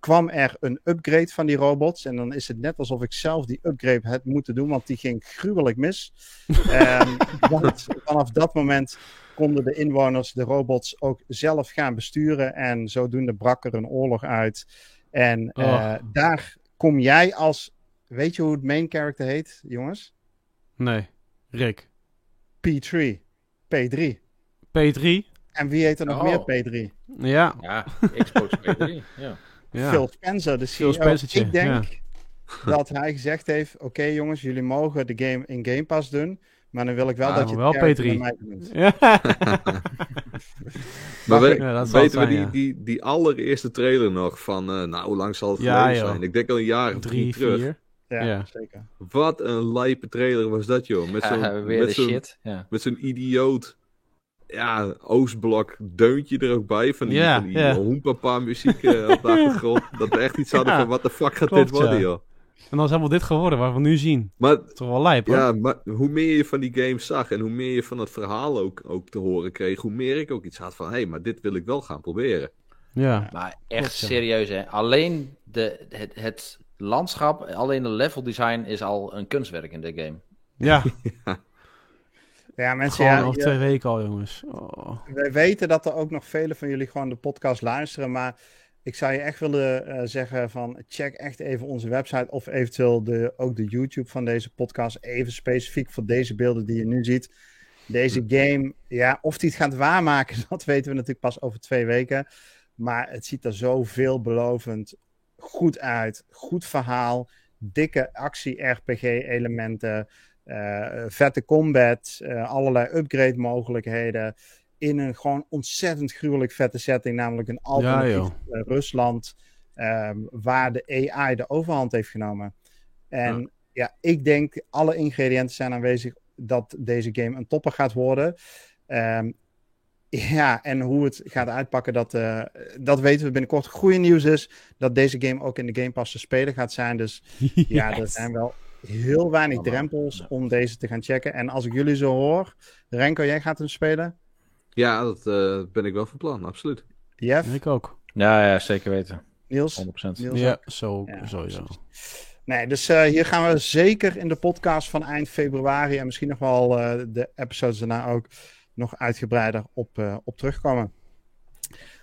S1: kwam er een upgrade van die robots. En dan is het net alsof ik zelf die upgrade had moeten doen, want die ging gruwelijk mis. en vanaf dat moment konden de inwoners de robots ook zelf gaan besturen. En zodoende brak er een oorlog uit. En oh. uh, daar kom jij als. Weet je hoe het main character heet, jongens?
S2: Nee, Rick.
S1: P3. P3.
S2: P3.
S1: En wie heet er nog oh. meer P3?
S2: Ja.
S3: Ja, Xbox P3. Ja.
S1: ja. Phil Spencer, de CEO. Phil ik denk ja. dat hij gezegd heeft: Oké okay, jongens, jullie mogen de game in Game Pass doen. Maar dan wil ik wel ah, dat je
S2: wel P3.
S1: Mij doet.
S2: Ja.
S4: maar we, ja, weten zijn, we die, die, die allereerste trailer nog van, uh, nou, hoe lang zal het geleden zijn? Ik denk al een jaar of drie, drie terug.
S1: Ja, ja, zeker.
S4: Wat een lijpe trailer was dat, joh. Met zo'n met zo'n ja. met idioot ja, Oostblok deuntje er ook bij. Van die, ja, van die muziek uh, op de achtergrond. dat we echt iets hadden van, wat de fuck gaat Klopt, dit worden, joh.
S2: En dan is helemaal dit geworden, waar we nu zien.
S4: Maar,
S2: dat is toch wel lijp, hoor.
S4: Ja, maar hoe meer je van die games zag en hoe meer je van het verhaal ook, ook te horen kreeg, hoe meer ik ook iets had van, hé, hey, maar dit wil ik wel gaan proberen.
S2: Ja.
S3: Maar echt Klopt, serieus, hè. Alleen de, het, het landschap, alleen de level design is al een kunstwerk in de game.
S2: Ja. Ja, mensen, gewoon ja, over twee weken al, jongens. Oh.
S1: Wij weten dat er ook nog vele van jullie gewoon de podcast luisteren, maar ik zou je echt willen uh, zeggen van check echt even onze website of eventueel de, ook de YouTube van deze podcast, even specifiek voor deze beelden die je nu ziet. Deze game, ja, of die het gaat waarmaken, dat weten we natuurlijk pas over twee weken. Maar het ziet er zo veelbelovend goed uit. Goed verhaal, dikke actie-RPG-elementen, vette combat, uh, allerlei upgrade-mogelijkheden. In een gewoon ontzettend gruwelijk vette setting, namelijk een alternatief ja, Rusland, um, waar de AI de overhand heeft genomen. En ja. ja, ik denk alle ingrediënten zijn aanwezig dat deze game een topper gaat worden. Um, ja, en hoe het gaat uitpakken, dat, uh, dat weten we binnenkort. Goede nieuws is dat deze game ook in de Game Pass te spelen gaat zijn. Dus ja, er zijn wel heel weinig drempels om deze te gaan checken. En als ik jullie zo hoor, Renko, jij gaat hem spelen?
S4: Ja, dat uh, ben ik wel van plan, absoluut.
S1: Jeff?
S2: Ik ook.
S3: Ja, ja zeker weten.
S1: Niels?
S3: 100%.
S2: Niels ja, zo, ja, sowieso.
S1: Nee, dus uh, hier gaan we zeker in de podcast van eind februari en misschien nog wel uh, de episodes daarna ook nog uitgebreider op, uh, op terugkomen.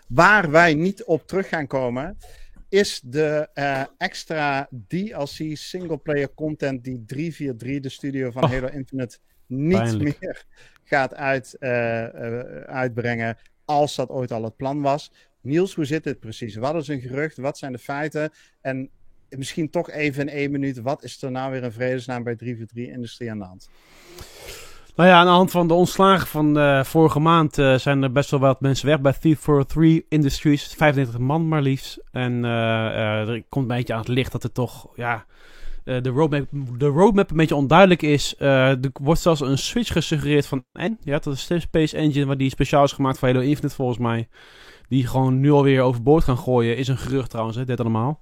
S1: Waar wij niet op terug gaan komen, is de uh, extra DLC singleplayer content die 343, de studio van oh, Halo Infinite, niet pijnlijk. meer gaat uit, uh, uitbrengen. Als dat ooit al het plan was. Niels, hoe zit dit precies? Wat is een gerucht? Wat zijn de feiten? En misschien toch even in één minuut. Wat is er nou weer een vredesnaam bij 343 Industrie aan de hand?
S2: Nou ja, aan de hand van de ontslagen van uh, vorige maand uh, zijn er best wel wat mensen weg bij Thief for 3 Industries. 35 man maar liefst. En uh, er komt een beetje aan het licht dat er toch, ja, de, roadmap, de roadmap een beetje onduidelijk is. er wordt zelfs een switch gesuggereerd van N. Ja, dat de Space Engine, waar die speciaal is gemaakt voor Halo Infinite volgens mij. Die gewoon nu alweer overboord gaan gooien. Is een gerucht trouwens, hè, dit allemaal.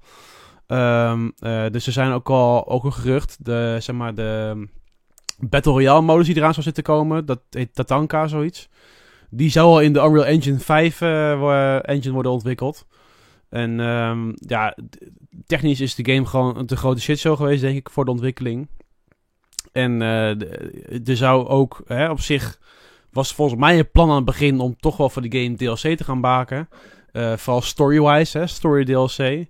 S2: Um, dus er zijn ook al ook een gerucht. De, zeg maar, de Battle Royale modus die eraan zou zitten komen. Dat heet Tatanka, zoiets. Die zou al in de Unreal Engine 5 uh, engine worden ontwikkeld. En um, ja, technisch is de game gewoon een te grote shitshow geweest, denk ik, voor de ontwikkeling. En uh, er zou ook hè, op zich was volgens mij een plan aan het begin om toch wel voor de game DLC te gaan maken. Uh, vooral story-wise, story DLC.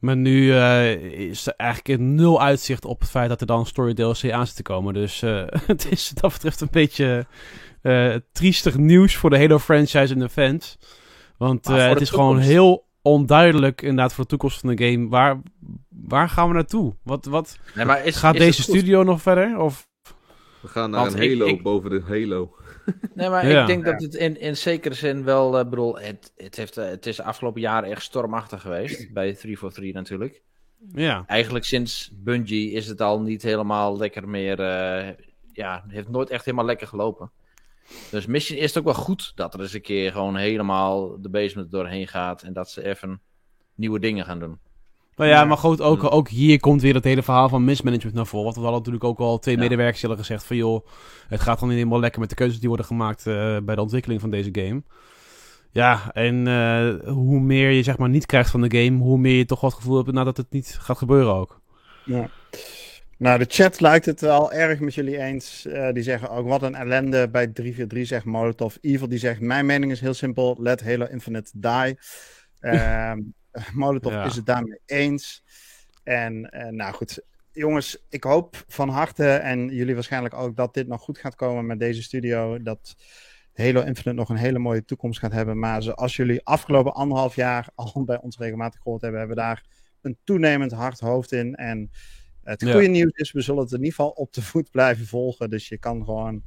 S2: Maar nu uh, is er eigenlijk nul uitzicht op het feit dat er dan Story DLC aan zit te komen. Dus uh, het is wat dat betreft een beetje uh, triestig nieuws voor de Halo franchise en de fans. Want het is gewoon heel onduidelijk inderdaad voor de toekomst van de game. Waar, waar gaan we naartoe? Wat, wat, nee, maar is, gaat is deze studio nog verder? Of?
S4: We gaan naar een Halo ik, boven de Halo.
S3: Nee, maar ja. ik denk dat het in, in zekere zin wel, uh, bedoel, het, het, heeft, uh, het is de afgelopen jaren echt stormachtig geweest. bij 343 natuurlijk.
S2: Ja.
S3: Eigenlijk sinds Bungie is het al niet helemaal lekker meer, uh, ja, heeft nooit echt helemaal lekker gelopen. Dus misschien is het ook wel goed dat er eens een keer gewoon helemaal de basement doorheen gaat. En dat ze even nieuwe dingen gaan doen.
S2: Nou ja, maar goed, ook, ook hier komt weer het hele verhaal van mismanagement naar voren. Want we hadden natuurlijk ook al twee medewerkers gezegd van... joh, het gaat gewoon niet helemaal lekker met de keuzes die worden gemaakt uh, bij de ontwikkeling van deze game. Ja, en uh, hoe meer je zeg maar niet krijgt van de game... hoe meer je toch wat gevoel hebt nadat het niet gaat gebeuren ook.
S1: Ja. Nou, de chat lijkt het wel erg met jullie eens. Uh, die zeggen ook, wat een ellende bij 343, zegt Molotov. Evil, die zegt, mijn mening is heel simpel. Let Halo Infinite die. Ehm, Molotov ja. is het daarmee eens. En uh, nou goed, jongens, ik hoop van harte en jullie waarschijnlijk ook dat dit nog goed gaat komen met deze studio. Dat Halo Infinite nog een hele mooie toekomst gaat hebben. Maar zoals jullie afgelopen anderhalf jaar al bij ons regelmatig gehoord hebben, hebben we daar een toenemend hard hoofd in. En het goede ja. nieuws is, we zullen het in ieder geval op de voet blijven volgen. Dus je kan gewoon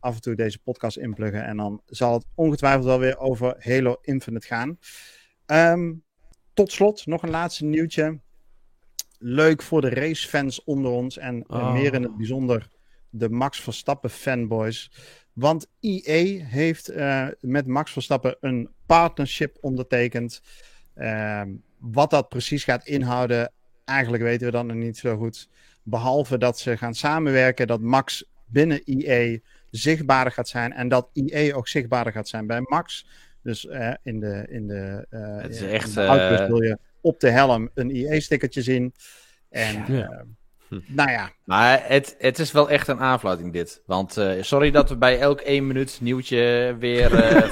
S1: af en toe deze podcast inpluggen. En dan zal het ongetwijfeld wel weer over Halo Infinite gaan. Um, tot slot nog een laatste nieuwtje. Leuk voor de racefans onder ons en oh. meer in het bijzonder de Max Verstappen fanboys. Want EA heeft uh, met Max Verstappen een partnership ondertekend. Uh, wat dat precies gaat inhouden, eigenlijk weten we dan nog niet zo goed. Behalve dat ze gaan samenwerken, dat Max binnen EA zichtbaarder gaat zijn en dat EA ook zichtbaarder gaat zijn bij Max. Dus uh, in de, in de, uh,
S3: het is echt,
S1: de wil je op de helm een IE-stickertje zien. En ja. nou ja.
S3: Maar het, het is wel echt een aanfluiting dit. Want uh, sorry dat we bij elk één minuut nieuwtje weer... Uh,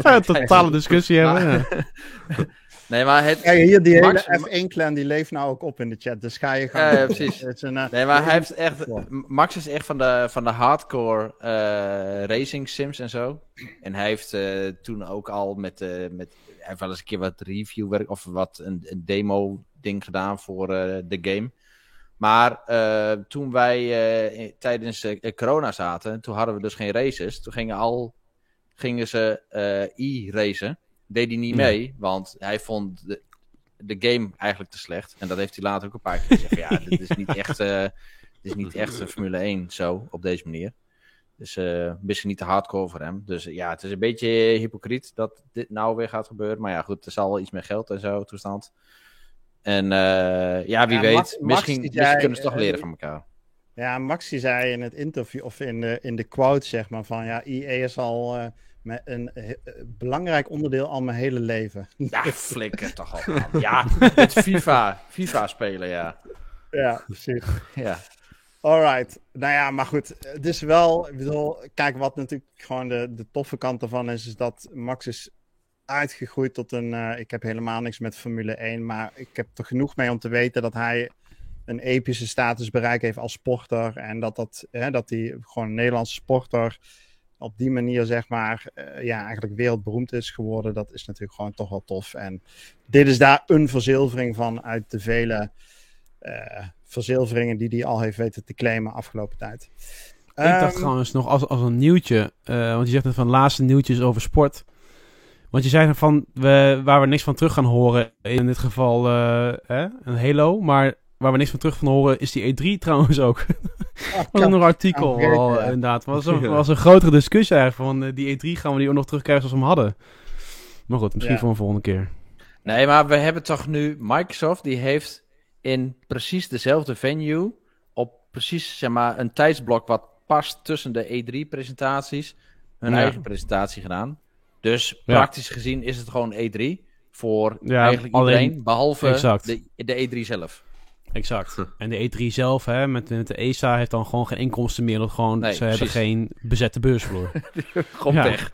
S2: vijf totale discussie hebben.
S3: Nee, maar het...
S1: Ja, hier, die hele F1-clan die leeft nou ook op in de chat, dus ga je gaan...
S3: Ja, precies. Een, uh, nee, maar hij heeft echt... Max is echt van de, van de hardcore uh, racing sims en zo. En hij heeft uh, toen ook al met... met hij heeft wel eens een keer wat reviewwerk of wat een, een demo-ding gedaan voor de game. Maar toen wij tijdens corona zaten, toen hadden we dus geen races. Toen gingen al gingen ze e-racen deed hij niet mee, want hij vond de, de game eigenlijk te slecht. En dat heeft hij later ook een paar keer gezegd. ja, dit is niet echt, uh, dit is niet echt een Formule 1 zo, op deze manier. Dus uh, misschien niet te hardcore voor hem. Dus ja, het is een beetje hypocriet dat dit nou weer gaat gebeuren. Maar ja, goed, er zal wel iets meer geld en zo toestand. En uh, ja, wie weet, misschien, misschien kunnen ze toch leren van elkaar.
S1: Ja, Maxi zei in het interview, of in de, in de quote, zeg maar, van ja, EA is al met een eh, belangrijk onderdeel al mijn hele leven.
S3: Ja, flikker toch al. Ja, het FIFA. FIFA spelen, ja.
S1: Ja, precies.
S3: Ja.
S1: Alright. Nou ja, maar goed. Het is wel, ik bedoel, kijk wat natuurlijk gewoon de, de toffe kant ervan is, is dat Max is uitgegroeid tot een, uh, ik heb helemaal niks met Formule 1, maar ik heb er genoeg mee om te weten dat hij een epische status bereikt heeft als sporter en dat, dat, hè, dat hij gewoon een Nederlandse sporter op die manier, zeg maar, uh, ja, eigenlijk wereldberoemd is geworden. Dat is natuurlijk gewoon toch wel tof. En dit is daar een verzilvering van uit de vele uh, verzilveringen die hij al heeft weten te claimen afgelopen tijd.
S2: Ik dacht um, trouwens nog als, als een nieuwtje, uh, want je zegt het van laatste nieuwtjes over sport. Want je zei van, we, waar we niks van terug gaan horen, in dit geval hè, een Halo, maar waar we niks van terug van horen, is die E3 trouwens ook. Oh, was een artikel al, inderdaad. was een, was een grotere discussie eigenlijk van uh, die E3 gaan we die ook nog terugkrijgen zoals we hem hadden. Maar goed, misschien ja. voor een volgende keer.
S3: Nee, maar we hebben toch nu Microsoft die heeft in precies dezelfde venue op precies zeg maar een tijdsblok wat past tussen de E3-presentaties hun eigen presentatie gedaan. Dus praktisch gezien is het gewoon E3 voor eigenlijk iedereen, behalve de, de E3 zelf.
S2: Exact. En de E3 zelf, hè, met, de ESA, heeft dan gewoon geen inkomsten meer. Dat gewoon, nee, ze precies. hebben geen bezette beursvloer.
S3: gewoon ja. weg.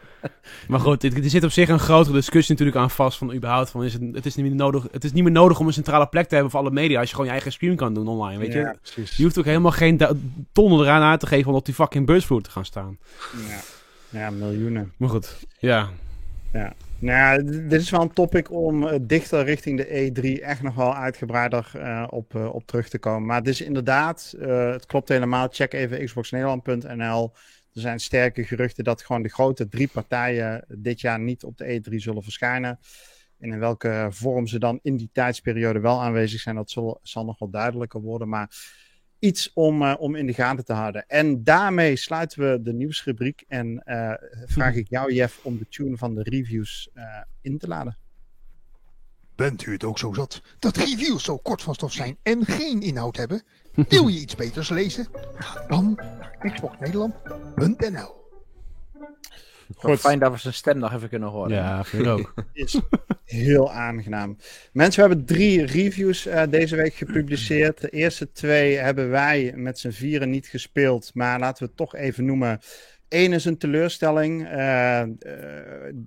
S2: Maar goed, er zit op zich een grotere discussie natuurlijk aan vast. Van überhaupt, van is het, het, is niet meer nodig, het is niet meer nodig om een centrale plek te hebben voor alle media. Als je gewoon je eigen stream kan doen online, weet je. Ja, je hoeft ook helemaal geen tonnen eraan uit te geven om op die fucking beursvloer te gaan staan.
S1: Ja, ja miljoenen.
S2: Maar goed, ja.
S1: Ja. Nou, dit is wel een topic om uh, dichter richting de E3 echt nog wel uitgebreider uh, op, uh, op terug te komen. Maar het is inderdaad, het klopt helemaal. Check even xboxnederland.nl. Er zijn sterke geruchten dat gewoon de grote drie partijen dit jaar niet op de E3 zullen verschijnen. En in welke vorm ze dan in die tijdsperiode wel aanwezig zijn, dat zal, zal nog wel duidelijker worden. Maar iets om, uh, om in de gaten te houden. En daarmee sluiten we de nieuwsrubriek en uh, vraag ik jou, Jeff, om de tune van de reviews uh, in te laden.
S5: Bent u het ook zo zat dat reviews zo kort van stof zijn en geen inhoud hebben? Wil je iets beters lezen? Ga dan naar xboxnederland.nl
S3: Goed. Fijn dat we zijn stem nog even kunnen horen.
S2: Ja, vind ik ook.
S1: Is heel aangenaam. Mensen, we hebben drie reviews uh, deze week gepubliceerd. De eerste twee hebben wij met z'n vieren niet gespeeld. Maar laten we het toch even noemen. Eén is een teleurstelling. Uh,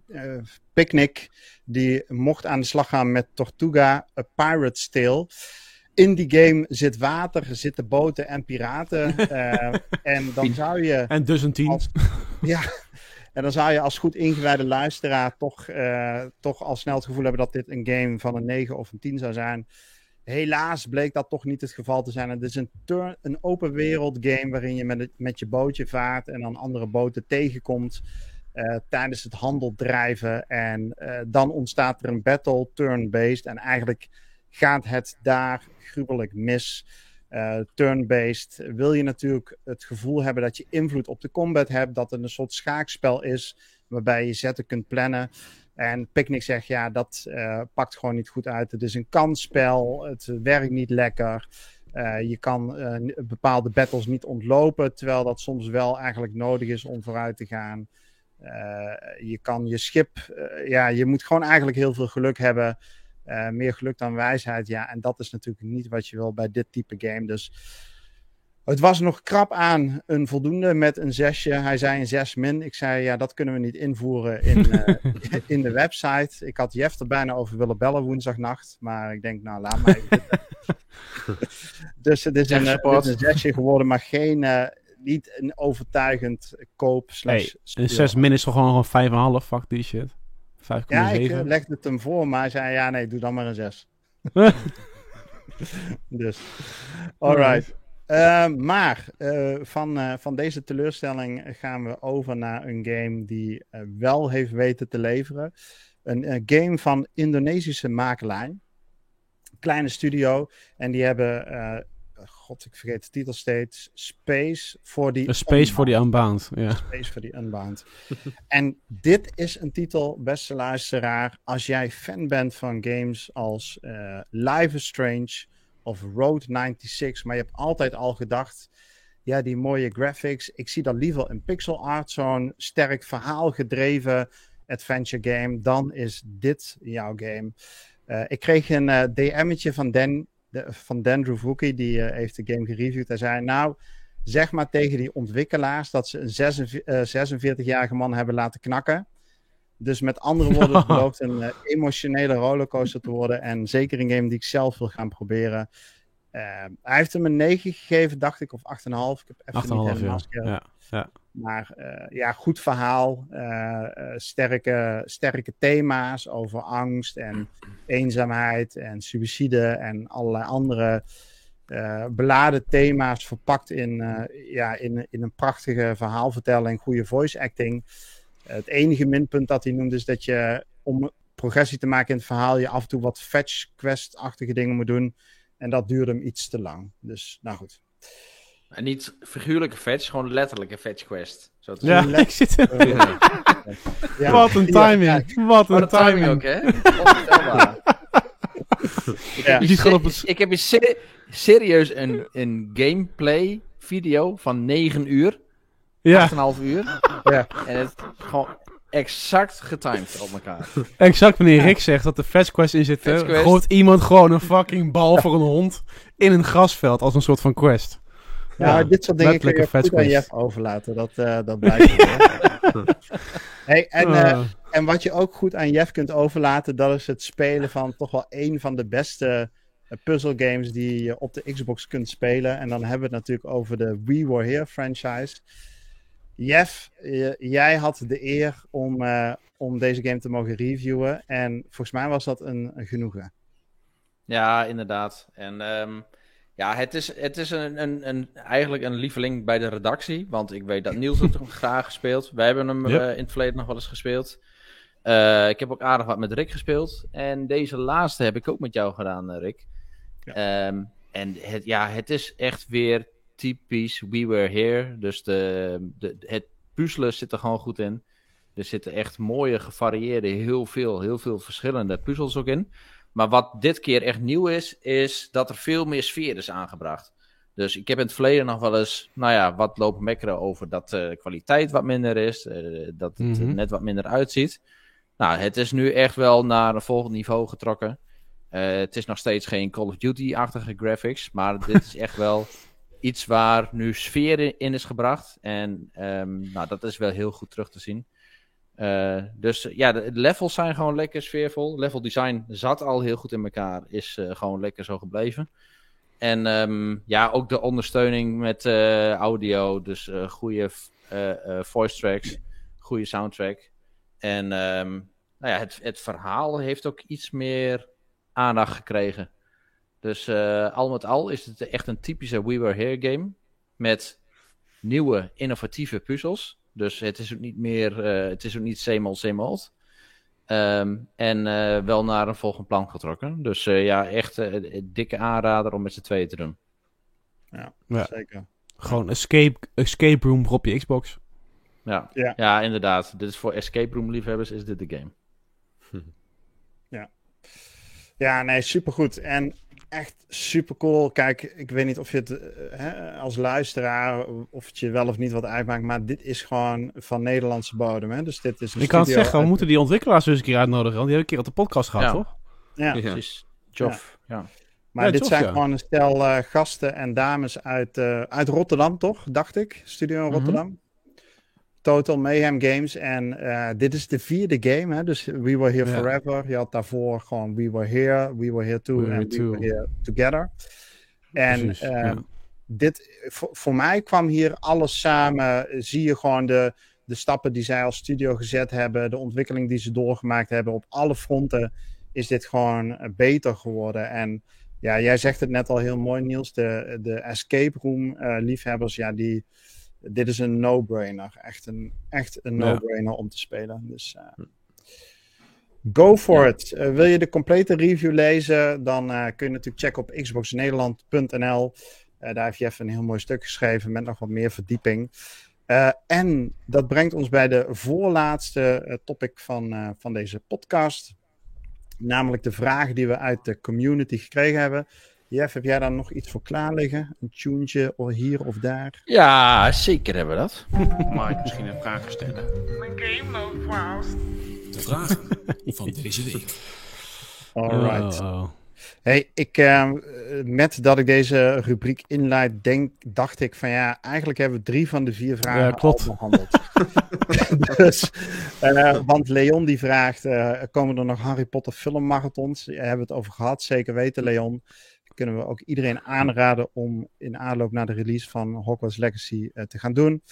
S1: uh, Picnic, die mocht aan de slag gaan met Tortuga, A Pirate's Tale in die game zit water, zitten boten en piraten. Uh, en dan zou je.
S2: En dus een team.
S1: Als, ja, en dan zou je als goed ingewijde luisteraar toch, uh, toch al snel het gevoel hebben dat dit een game van een 9 of een 10 zou zijn. Helaas bleek dat toch niet het geval te zijn. Het is een, een open wereld game waarin je met, met je bootje vaart en dan andere boten tegenkomt uh, tijdens het handeldrijven. En uh, dan ontstaat er een battle turn-based en eigenlijk gaat het daar gruwelijk mis. Uh, turn-based wil je natuurlijk het gevoel hebben dat je invloed op de combat hebt, dat het een soort schaakspel is waarbij je zetten kunt plannen. En Picnic zegt ja, dat uh, pakt gewoon niet goed uit. Het is een kansspel, het werkt niet lekker. Uh, je kan bepaalde battles niet ontlopen, terwijl dat soms wel eigenlijk nodig is om vooruit te gaan. je kan je schip, ja, je moet gewoon eigenlijk heel veel geluk hebben. Uh, meer geluk dan wijsheid, ja. En dat is natuurlijk niet wat je wil bij dit type game. Dus Het was nog krap aan een voldoende met een zesje. Hij zei een zes min. Ik zei, ja, dat kunnen we niet invoeren in, uh, in de website. Ik had Jeff er bijna over willen bellen woensdagnacht. Maar ik denk, nou, laat mij. dus het is een, uh, een zesje geworden, maar geen, uh, niet een overtuigend koop.
S2: Slash hey, een 6 min is toch gewoon gewoon 5,5, fuck die shit. 5,7.
S1: Ja, ik uh, legde het hem voor, maar hij zei, ja, nee, doe dan maar een 6. dus, alright. Uh, maar uh, van, uh, van deze teleurstelling gaan we over naar een game die wel heeft weten te leveren. Een game van Indonesische makelij. Kleine studio. En die hebben god, ik vergeet de titel steeds. Space for the
S2: Space for the Unbound. Ja.
S1: Space for the Unbound. en dit is een titel, beste luisteraar. Als jij fan bent van games als uh, Life is Strange of Road 96, maar je hebt altijd al gedacht. Ja, die mooie graphics. Ik zie dat liever een pixel art, zo'n sterk verhaal gedreven adventure game. Dan is dit jouw game. Uh, ik kreeg een uh, DM'tje van Dan de, van Dandrew Wookie, die uh, heeft de game gereviewd. Hij zei, nou, zeg maar tegen die ontwikkelaars dat ze een 46-jarige man hebben laten knakken. Dus met andere woorden, het belooft een uh, emotionele rollercoaster te worden. En zeker een game die ik zelf wil gaan proberen. Uh, hij heeft hem een 9 gegeven, dacht ik, of 8,5. Ik heb even 8,5, niet helemaal
S2: ja. ja. ja.
S1: Maar uh, ja, goed verhaal. Uh, sterke, sterke thema's over angst en eenzaamheid en suïcide en allerlei andere beladen thema's verpakt in, ja, in, in een prachtige verhaalvertelling, goede voice acting. het enige minpunt dat hij noemt is dat je om progressie te maken in het verhaal je af en toe wat fetch quest-achtige dingen moet doen. En dat duurde hem iets te lang. Dus nou goed.
S3: En niet figuurlijke fetch, gewoon letterlijke fetch quest.
S2: Zo te ja, ik zit er. ja. Wat een timing. Wat een timing. ook, hè?
S3: ik, heb je, ik heb je serieus een, een gameplay video van 9 uur. Ja. 8,5 uur. Ja. En het gewoon exact getimed op elkaar.
S2: Exact wanneer Rick zegt dat de fetch quest in zit, gooit iemand gewoon een fucking bal voor een hond in een grasveld als een soort van quest.
S1: Ja, dit soort dingen kun je goed aan Jeff overlaten. Dat, uh, dat blijft. hey, en, uh, en wat je ook goed aan Jeff kunt overlaten, dat is het spelen van toch wel een van de beste uh, puzzle games die je op de Xbox kunt spelen. En dan hebben we het natuurlijk over de We Were Here franchise. Jeff, jij had de eer om, om deze game te mogen reviewen. En volgens mij was dat een, een genoegen.
S3: Ja, inderdaad. En um, ja, het is, het is een, een, een, eigenlijk een lieveling bij de redactie. Want ik weet dat Niels het graag gespeeld. Wij hebben hem uh, in het verleden nog wel eens gespeeld. Uh, ik heb ook aardig wat met Rick gespeeld. En deze laatste heb ik ook met jou gedaan, uh, Rick. Ja. Um, en het, ja, het is echt weer typisch We Were Here. Dus de, de, het puzzelen zit er gewoon goed in. Er zitten echt mooie, gevarieerde, heel veel, heel veel verschillende puzzels ook in. Maar wat dit keer echt nieuw is, is dat er veel meer sfeer is aangebracht. Dus ik heb in het verleden nog wel eens, nou ja, wat lopen mekkeren over dat de kwaliteit wat minder is, uh, dat het mm -hmm. net wat minder uitziet. Nou, het is nu echt wel naar een volgend niveau getrokken. Uh, het is nog steeds geen Call of Duty-achtige graphics, maar dit is echt wel iets waar nu sfeer in is gebracht. En um, nou, dat is wel heel goed terug te zien. Uh, dus ja, de levels zijn gewoon lekker sfeervol. Level design zat al heel goed in elkaar, is uh, gewoon lekker zo gebleven. En um, ja, ook de ondersteuning met audio, dus goede voice tracks, goede soundtrack. En um, nou ja, het, het verhaal heeft ook iets meer aandacht gekregen. Dus al met al is het echt een typische We Were Here game. Met nieuwe, innovatieve puzzels. Dus het is ook niet meer, uh, het is ook niet same old, same old. Um, en uh, wel naar een volgend plan getrokken. Dus uh, ja, echt een dikke aanrader om met z'n tweeën te doen.
S1: Ja, ja. zeker.
S2: Gewoon escape, escape room op je Xbox.
S3: Ja. ja. Ja. inderdaad. Dit is voor escape room liefhebbers is dit de game.
S1: ja. Ja, nee, supergoed. En echt super cool. Kijk, ik weet niet of je het uh, hè, als luisteraar, of het je wel of niet wat uitmaakt, maar dit is gewoon van Nederlandse bodem. Hè? Dus dit is
S2: een ik kan het zeggen, we moeten die ontwikkelaars dus een keer uitnodigen, want die hebben een keer op de podcast gehad,
S3: ja.
S2: toch?
S3: Ja, precies. Joff, ja.
S1: Maar dit zijn gewoon een stel gasten en dames uit, uit Rotterdam, toch? Dacht ik. Studio in mhm. Rotterdam. Total Mayhem Games. En dit is de vierde game, hè? dus We Were Here Forever. Je had daarvoor gewoon We Were Here, We Were Here Too en We Were Here Together. En dit, voor, voor, mij kwam hier alles samen. Zie je gewoon de, de stappen die zij als studio gezet hebben, de ontwikkeling die ze doorgemaakt hebben. Op alle fronten is dit gewoon eh, beter geworden. En ja, jij zegt het net al heel mooi, Niels. De, de escape room uh, liefhebbers, ja, die, dit is een no-brainer. Echt een, echt een no-brainer om te spelen. Dus uh, go for it. wil je de complete review lezen, dan kun je natuurlijk checken op xboxnederland.nl. daar heeft Jeff een heel mooi stuk geschreven met nog wat meer verdieping. En dat brengt ons bij de voorlaatste topic van, van deze podcast. Namelijk de vragen die we uit de community gekregen hebben. Jeff, heb jij daar nog iets voor klaar liggen? Een tuentje of hier of daar?
S3: Ja, zeker hebben we dat.
S2: Mag ik misschien een vraag stellen? Mijn game loopt vast.
S6: De vragen van deze week.
S1: Alright. Oh. Hey, ik, uh, met dat ik deze rubriek inleid, denk, dacht ik van ja, eigenlijk hebben we drie van de vier vragen ja, al behandeld. dus, uh, want Leon die vraagt, uh, komen er nog Harry Potter filmmarathons? Daar hebben we het over gehad, zeker weten Leon. Kunnen we ook iedereen aanraden om in aanloop naar de release van Hogwarts Legacy te gaan doen.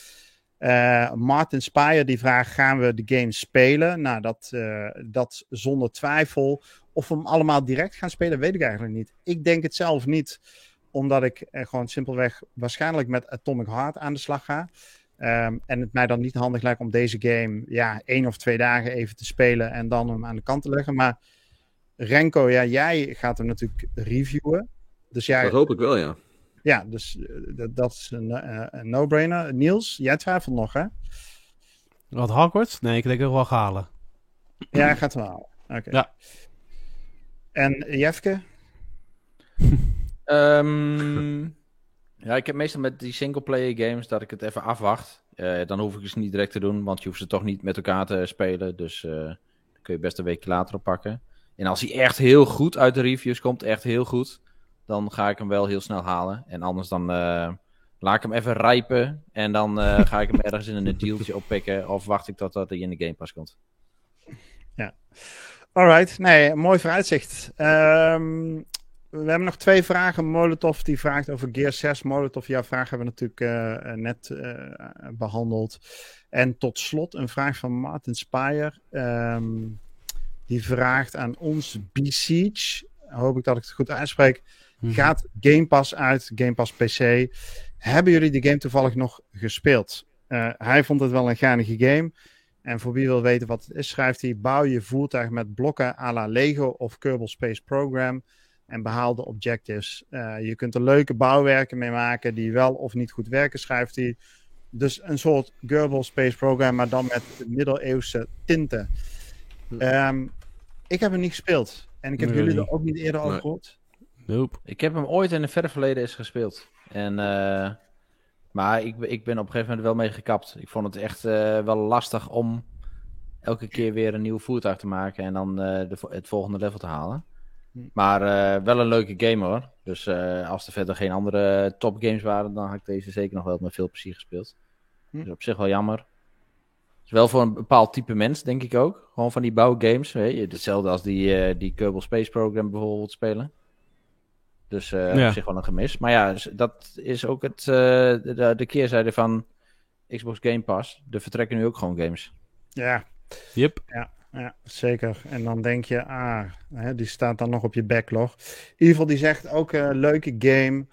S1: Martin Spire die vraagt, gaan we de game spelen? Nou, dat, dat zonder twijfel of we hem allemaal direct gaan spelen, weet ik eigenlijk niet. Ik denk het zelf niet, omdat ik eh, gewoon simpelweg waarschijnlijk met Atomic Heart aan de slag ga. Um, en het mij dan niet handig lijkt om deze game ja, één of twee dagen even te spelen en dan hem aan de kant te leggen. Maar Renko, ja, jij gaat hem natuurlijk reviewen. Dus jij...
S4: Dat hoop ik wel, ja.
S1: Ja, dus uh, dat is een, uh, een no-brainer. Niels, jij twijfelt nog, hè?
S2: Wat Hogwarts? Nee, ik denk het wel halen.
S1: Ja, hij gaat hem halen. Oké. Ja. En Jefke?
S3: um, ja, ik heb meestal met die single-player games dat ik het even afwacht. Uh, dan hoef ik ze niet direct te doen, want je hoeft ze toch niet met elkaar te spelen. Dus uh, kun je best een week later oppakken. En als hij echt heel goed uit de reviews komt, echt heel goed, dan ga ik hem wel heel snel halen. En anders dan uh, laat ik hem even rijpen en dan ga ik hem ergens in een dealtje oppikken. Of wacht ik tot dat hij in de Game Pass komt.
S1: Ja. Alright, nee, mooi vooruitzicht. Um, we hebben nog twee vragen. Molotov die vraagt over Gear 6. Molotov, jouw vraag hebben we natuurlijk uh, net behandeld. En tot slot een vraag van Martin Spire. Um, die vraagt aan ons Besiege. Hoop ik dat ik het goed uitspreek. Mm -hmm. Gaat Game Pass uit, Game Pass PC. Hebben jullie de game toevallig nog gespeeld? Uh, hij vond het wel een geinige game. En voor wie wil weten wat het is, schrijft hij: bouw je voertuig met blokken à la Lego of Kerbal Space Program en behaal de objectives. Uh, je kunt er leuke bouwwerken mee maken die wel of niet goed werken, schrijft hij. Dus een soort Kerbal Space Program, maar dan met middeleeuwse tinten. Um, ik heb hem niet gespeeld. En ik heb jullie er ook niet eerder over gehoord.
S3: Nope. Ik heb hem ooit in het verre verleden eens gespeeld. En uh, maar ik, ik ben op een gegeven moment wel mee gekapt. Ik vond het echt uh, wel lastig om elke keer weer een nieuw voertuig te maken en dan uh, de, het volgende level te halen. Maar uh, wel een leuke game hoor. Dus als er verder geen andere top games waren, dan had ik deze zeker nog wel met veel plezier gespeeld. Hm. Dus op zich wel jammer. Is wel voor een bepaald type mens, denk ik ook. Gewoon van die bouwgames. Weet je? Hetzelfde als die, die Kerbal Space Program bijvoorbeeld spelen. Dus uh, op zich wel een gemis. Maar ja, dat is ook het, uh, de, de, keerzijde van Xbox Game Pass. Er vertrekken nu ook gewoon games.
S1: Ja.
S2: Yep.
S1: Ja, ja, zeker. En dan denk je, ah, hè, die staat dan nog op je backlog. Evil die zegt ook een uh, leuke game.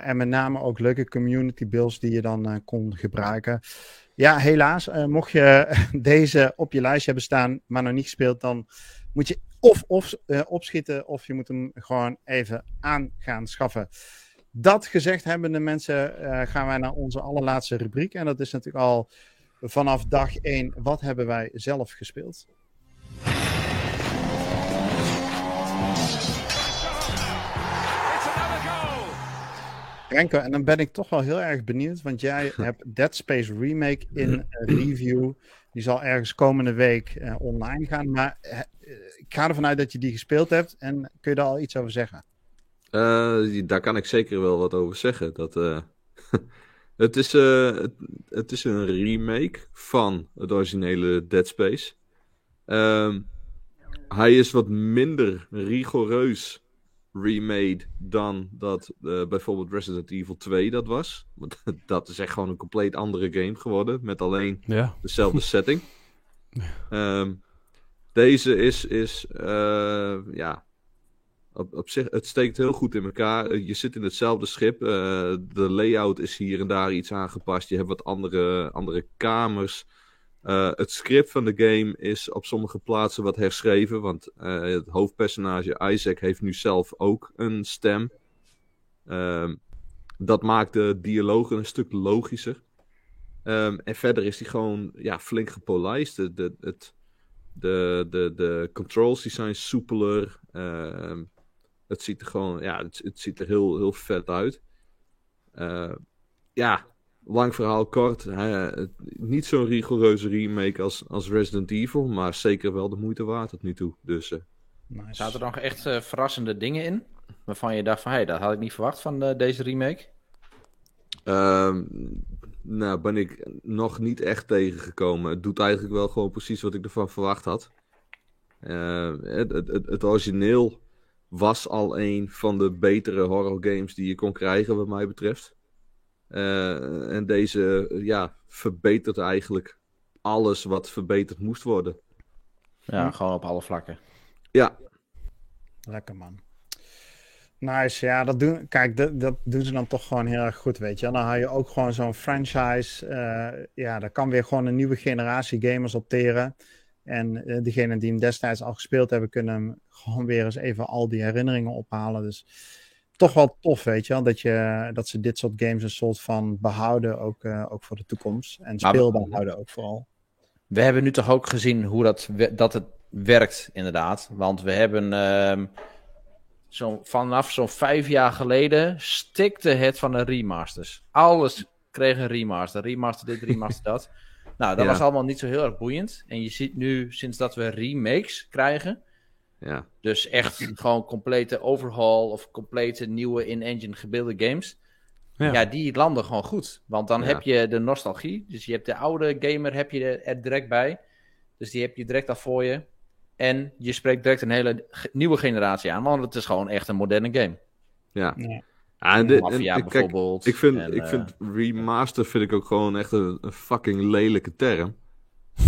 S1: en met name ook leuke community builds die je dan kon gebruiken. Ja, helaas, mocht je deze op je lijst hebben staan, maar nog niet gespeeld, dan moet je of, of uh, opschieten of je moet hem gewoon even aan gaan schaffen. Dat gezegd hebben de mensen, uh, gaan wij naar onze allerlaatste rubriek. En dat is natuurlijk al vanaf dag 1. Wat hebben wij zelf gespeeld? Renko, en dan ben ik toch wel heel erg benieuwd, want jij hebt Dead Space Remake in review. Die zal ergens komende week uh, online gaan. Maar ik ga ervan uit dat je die gespeeld hebt. En kun je daar al iets over zeggen?
S4: Uh, daar kan ik zeker wel wat over zeggen. Dat, het, is, het, het, is een remake van het originele Dead Space. Um, hij is wat minder rigoureus remade dan dat bijvoorbeeld Resident Evil 2 dat was. Want dat is echt gewoon een compleet andere game geworden. Met alleen
S2: ja.
S4: dezelfde setting. Um, deze is, is ja, op, op zich, het steekt heel goed in elkaar. Eh, je zit in hetzelfde schip. Uh, de layout is hier en daar iets aangepast. Je hebt wat andere, andere kamers. Uh, het script van de game is op sommige plaatsen wat herschreven. Want het hoofdpersonage Isaac heeft nu zelf ook een stem. Uh, dat maakt de dialogen een stuk logischer. Um, en verder is die gewoon ja, flink gepolijst. De, de, het, de, de, de controls die zijn soepeler. Uh, het ziet er gewoon, ja, het, het ziet er heel, heel vet uit. Ja, lang verhaal kort. niet zo'n rigoureuze remake als, als Resident Evil, maar zeker wel de moeite waard tot nu toe. Dus, uh,
S3: nice. Zaten er nog echt uh, verrassende dingen in? Waarvan je dacht van, hey, dat had ik niet verwacht van deze remake?
S4: Ehm, nou, ben ik nog niet echt tegengekomen. Het doet eigenlijk wel gewoon precies wat ik ervan verwacht had. het, het, het, het origineel was al een van de betere horror games die je kon krijgen, wat mij betreft. Uh, en deze ja, verbetert eigenlijk alles wat verbeterd moest worden.
S3: Ja, hm. gewoon op alle vlakken.
S4: Ja.
S1: Lekker man. Nice, ja, dat doen, kijk, dat, dat doen ze dan toch gewoon heel erg goed, weet je. Dan haal je ook gewoon zo'n franchise, uh, ja, daar kan weer gewoon een nieuwe generatie gamers opteren. En uh, degenen die hem destijds al gespeeld hebben, kunnen hem gewoon weer eens even al die herinneringen ophalen. Dus toch wel tof, weet je wel, dat, je, dat ze dit soort games een soort van behouden, ook, uh, ook voor de toekomst. En speelbaar houden ook vooral.
S3: We hebben nu toch ook gezien hoe dat, dat het werkt, inderdaad. Want we hebben uh, zo, vanaf zo'n vijf jaar geleden stikte het van de remasters. Alles kreeg een remaster. Remaster dit, remaster dat. Nou, dat was allemaal niet zo heel erg boeiend. En je ziet nu, sinds dat we remakes krijgen,
S4: ja.
S3: dus echt gewoon complete overhaul of complete nieuwe in-engine gebeelde games, ja. ja. die landen gewoon goed. Want dan heb je de nostalgie, dus je hebt de oude gamer heb je er direct bij. Dus die heb je direct al voor je. En je spreekt direct een hele nieuwe generatie aan, want het is gewoon echt een moderne game.
S4: Ja. ja. En dit, en, bijvoorbeeld. ik vind, ik vind uh, remaster vind ik ook gewoon echt een, fucking lelijke term.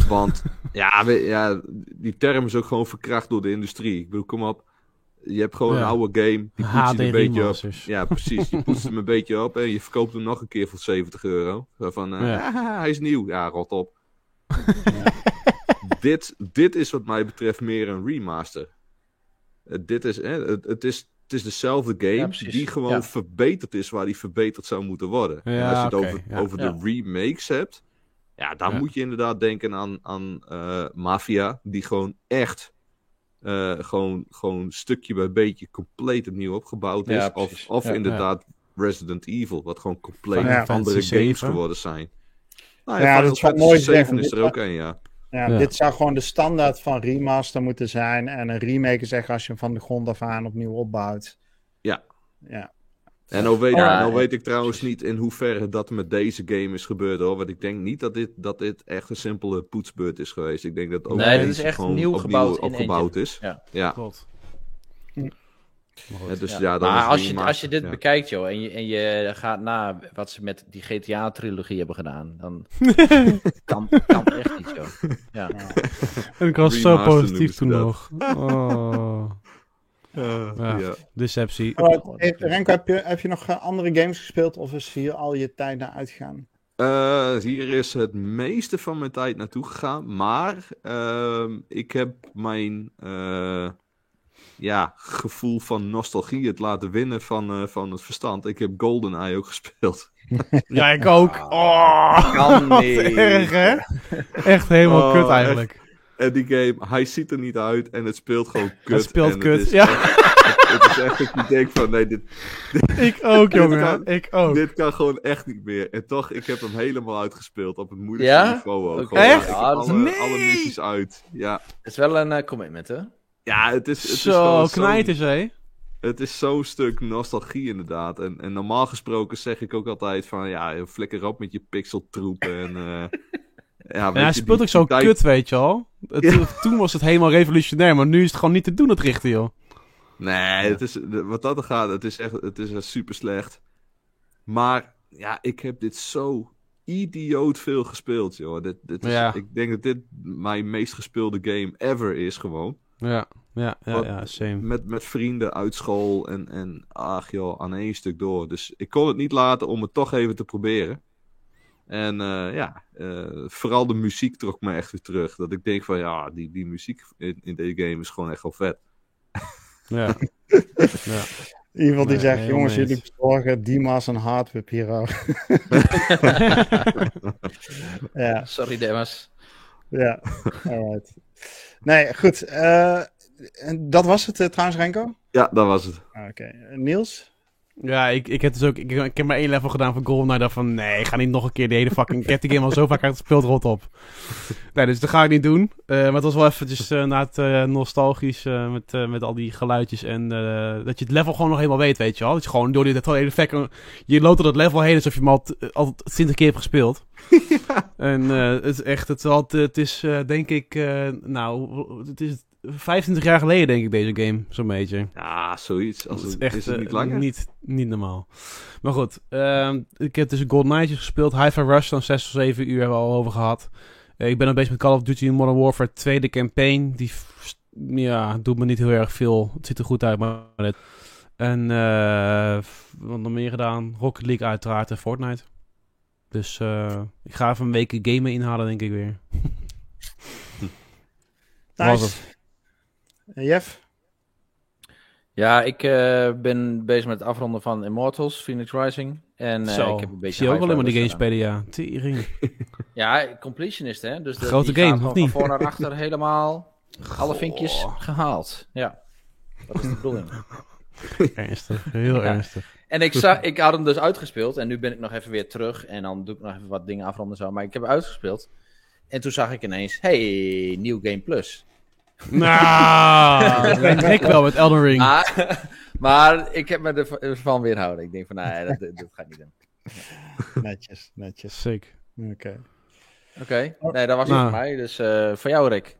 S4: Want ja, ja, die term is ook gewoon verkracht door de industrie. Ik bedoel, kom op. Je hebt gewoon een oude game. Die poetst je een beetje op. Ja, precies. Je poetst hem een beetje op en je verkoopt hem nog een keer voor 70 euro. Van, uh, ja. hij is nieuw. Ja, rot op. dit, dit is wat mij betreft meer een remaster. Uh, dit is, eh, het, het, is, het is dezelfde game die gewoon verbeterd is waar die verbeterd zou moeten worden. en als je het over, over de remakes hebt, ja, dan moet je inderdaad denken aan, aan uh, Mafia, die gewoon echt uh, gewoon, gewoon stukje bij beetje compleet opnieuw opgebouwd is. of of inderdaad Resident Evil, wat gewoon compleet andere games geworden zijn.
S1: Nou, ja, dat is mooi zeggen.
S4: is er ook een, ja.
S1: Ja, dit zou gewoon de standaard van remaster moeten zijn. En een remake is echt als je hem van de grond af aan opnieuw opbouwt.
S4: Ja.
S1: Ja.
S4: En nou weet, nou weet ik trouwens niet in hoeverre dat met deze game is gebeurd hoor. Want ik denk niet dat dit, dat dit echt een simpele poetsbeurt is geweest. Ik denk dat ook
S3: nee, dit is echt nieuw gebouwd,
S4: opgebouwd is.
S3: Ja,
S4: ja.
S3: klopt.
S4: Ja, dus ja.
S3: maar als je, als je dit bekijkt, joh, en je, en je gaat na wat ze met die GTA-trilogie hebben gedaan, dan kan, kan echt niet, joh. Ja.
S2: En ik was zo positief toen nog. Oh. Uh, ja, Deceptie.
S1: Renko, heb je, heb je nog uh, andere games gespeeld of is hier al je tijd naar uitgegaan?
S4: Uh, hier is het meeste van mijn tijd naartoe gegaan. Maar ehm, ik heb mijn eh, ja, gevoel van nostalgie het laten winnen van, uh, van het verstand. Ik heb GoldenEye ook gespeeld.
S2: ja, ik ook. Oh, kan niet. Erg, hè? Echt helemaal oh, kut eigenlijk.
S4: En die game, hij ziet er niet uit en het speelt gewoon kut.
S2: Het speelt kut, ja.
S4: het is echt dat je denkt van, nee, dit...
S2: ik ook, jongen. ik ook.
S4: Dit kan gewoon echt niet meer. En toch, ik heb hem helemaal uitgespeeld op het moeilijkste ja? niveau ook.
S2: Echt? Ja,
S4: alle, nee. alle missies uit, ja.
S3: Het is wel een uh, commitment, hè?
S4: Ja, het is... Het
S2: zo,
S4: is
S2: knijt is, hé.
S4: Het is zo'n stuk nostalgie inderdaad. En, en normaal gesproken zeg ik ook altijd van... Ja, flikker op met je pixeltroepen en... Uh,
S2: ja, hij speelt ook zo kut, weet je al. Toen was het helemaal revolutionair, maar nu is het gewoon niet te doen, het richten, joh.
S4: Nee, het is, wat dat er gaat, het is echt het is super slecht. Maar ja, ik heb dit zo idioot veel gespeeld, joh. Dit, dit is, Ik denk dat dit mijn meest gespeelde game ever is, gewoon.
S2: Ja, ja, ja, ja same.
S4: Met, met vrienden uit school en, en ach joh, aan één stuk door. Dus ik kon het niet laten om het toch even te proberen. En uh, ja, uh, vooral de muziek trok me echt weer terug. Dat ik denk van ja, die, die muziek in, in deze game is gewoon echt wel vet.
S2: Ja.
S1: ja. Iemand die zegt, jongens, jullie bezorgen Dimas een hardware hero.
S3: ja. Sorry, Demas.
S1: Ja, alright. Nee, goed. Uh, dat was het uh, trouwens, Renko?
S4: Ja, dat was het.
S1: Oké. Niels?
S2: Ja, ik, ik heb dus ook. Ik, ik heb maar één level gedaan van Golden. dacht van nee, ik ga niet nog een keer de hele fucking. ik heb die game al zo vaak uitgespeeld, rot op. Nee, dus dat ga ik niet doen. Uh, maar het was wel eventjes uh, na het uh, nostalgisch met, met al die geluidjes. En dat je het level gewoon nog helemaal weet, weet je wel. Dat je gewoon door dit hele effect. Je loopt er dat level heen alsof je hem al, al 20 keer hebt gespeeld. ja. En het is echt. Het is, altijd, het is denk ik. nou, het is 25 jaar geleden, denk ik, deze game. Zo'n beetje.
S4: Ja, zoiets. Als het, is echt is het niet eh, langer?
S2: niet, niet normaal. Maar goed, uh, ik heb dus Golden Knights gespeeld. Hi-Fi Rush, dan 6 of 7 uur hebben we al over gehad. Uh, ik ben ook bezig met Call of Duty Modern Warfare, tweede campaign. Die ja, doet me niet heel erg veel. Het ziet er goed uit, maar net. En uh, wat nog meer gedaan? Rocket League uiteraard en Fortnite. Dus ik ga even een week gamen inhalen, denk ik weer.
S1: nice. Jeff?
S3: Ja, ik uh, ben bezig met het afronden van Immortals, Phoenix Rising. En uh, ik heb een beetje.
S2: Zie je ook wel helemaal die games spelen, ja. Tering.
S3: ja, completionist, hè? Dus de,
S2: Grote game, of niet?
S3: Van voor naar achter helemaal alle vinkjes gehaald. Ja, dat is de bedoeling.
S2: ernstig, heel ernstig.
S3: En ik, zag, ik had hem dus uitgespeeld en nu ben ik nog even weer terug. En dan doe ik nog even wat dingen afronden zo. Maar ik heb hem uitgespeeld. En toen zag ik ineens, hey, nieuw Game Plus.
S2: Nou, ik wel met Elden Ring.
S3: Maar, maar ik heb me ervan weerhouden. Ik denk van, nee, dat, dat gaat niet doen.
S1: Netjes, netjes.
S2: Zeker.
S1: Oké.
S3: Oké, nee, dat was het nou. voor mij. Dus uh, voor jou, Rick.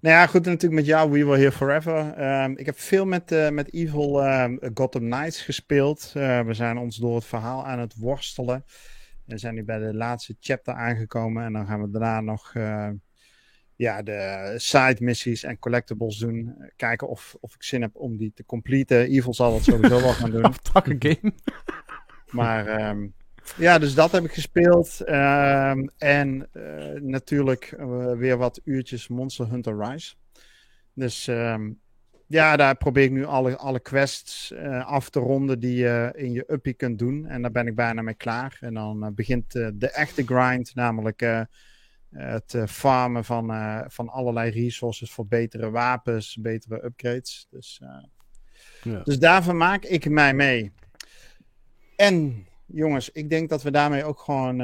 S1: Nou ja, goed, natuurlijk met jou, We Will Here Forever. Um, ik heb veel met, uh, met Evil um, Gotham Knights gespeeld. Uh, we zijn ons door het verhaal aan het worstelen. We zijn nu bij de laatste chapter aangekomen. En dan gaan we daarna nog ja, de side missies en collectibles doen. Kijken of, of ik zin heb om die te completen. Evil zal dat sowieso wel gaan doen.
S2: Takken game.
S1: maar um, ja, dus dat heb ik gespeeld. Um, en uh, natuurlijk uh, weer wat uurtjes Monster Hunter Rise. Dus um, ja, daar probeer ik nu alle, alle quests uh, af te ronden die je in je uppie kunt doen. En daar ben ik bijna mee klaar. En dan begint de echte grind, namelijk het uh, farmen van, uh, van allerlei resources voor betere wapens, betere upgrades. Dus, uh, ja. dus daarvan maak ik mij mee. En jongens, ik denk dat we daarmee ook gewoon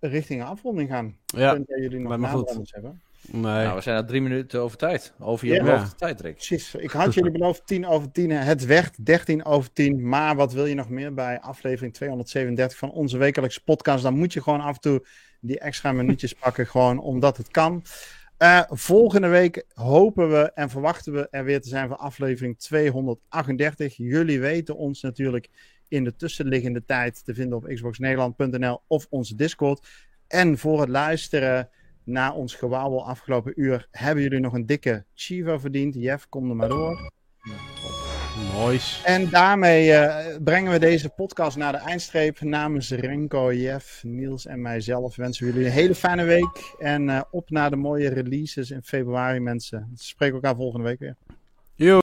S1: richting een afronding gaan.
S2: Ja,
S1: jullie nog hebben.
S3: Nee. Nou, we zijn al drie minuten over tijd. Over je ja. tijd, Rick.
S1: Precies. Ik had jullie beloofd 10 over 10. Het werd 13 over 10. Maar wat wil je nog meer bij aflevering 237 van onze wekelijkse podcast? Dan moet je gewoon af en toe die extra minuutjes pakken, gewoon omdat het kan. Uh, volgende week hopen we en verwachten we er weer te zijn voor aflevering 238. Jullie weten ons natuurlijk in de tussenliggende tijd te vinden op xboxnederland.nl of onze Discord. En voor het luisteren naar ons gewauwel afgelopen uur hebben jullie nog een dikke Chivo verdiend. Jeff, kom er maar door. En daarmee uh, brengen we deze podcast naar de eindstreep. Namens Renko, Jeff, Niels en mijzelf wensen we jullie een hele fijne week. En uh, op naar de mooie releases in februari, mensen. Spreken elkaar volgende week weer.
S2: Yo.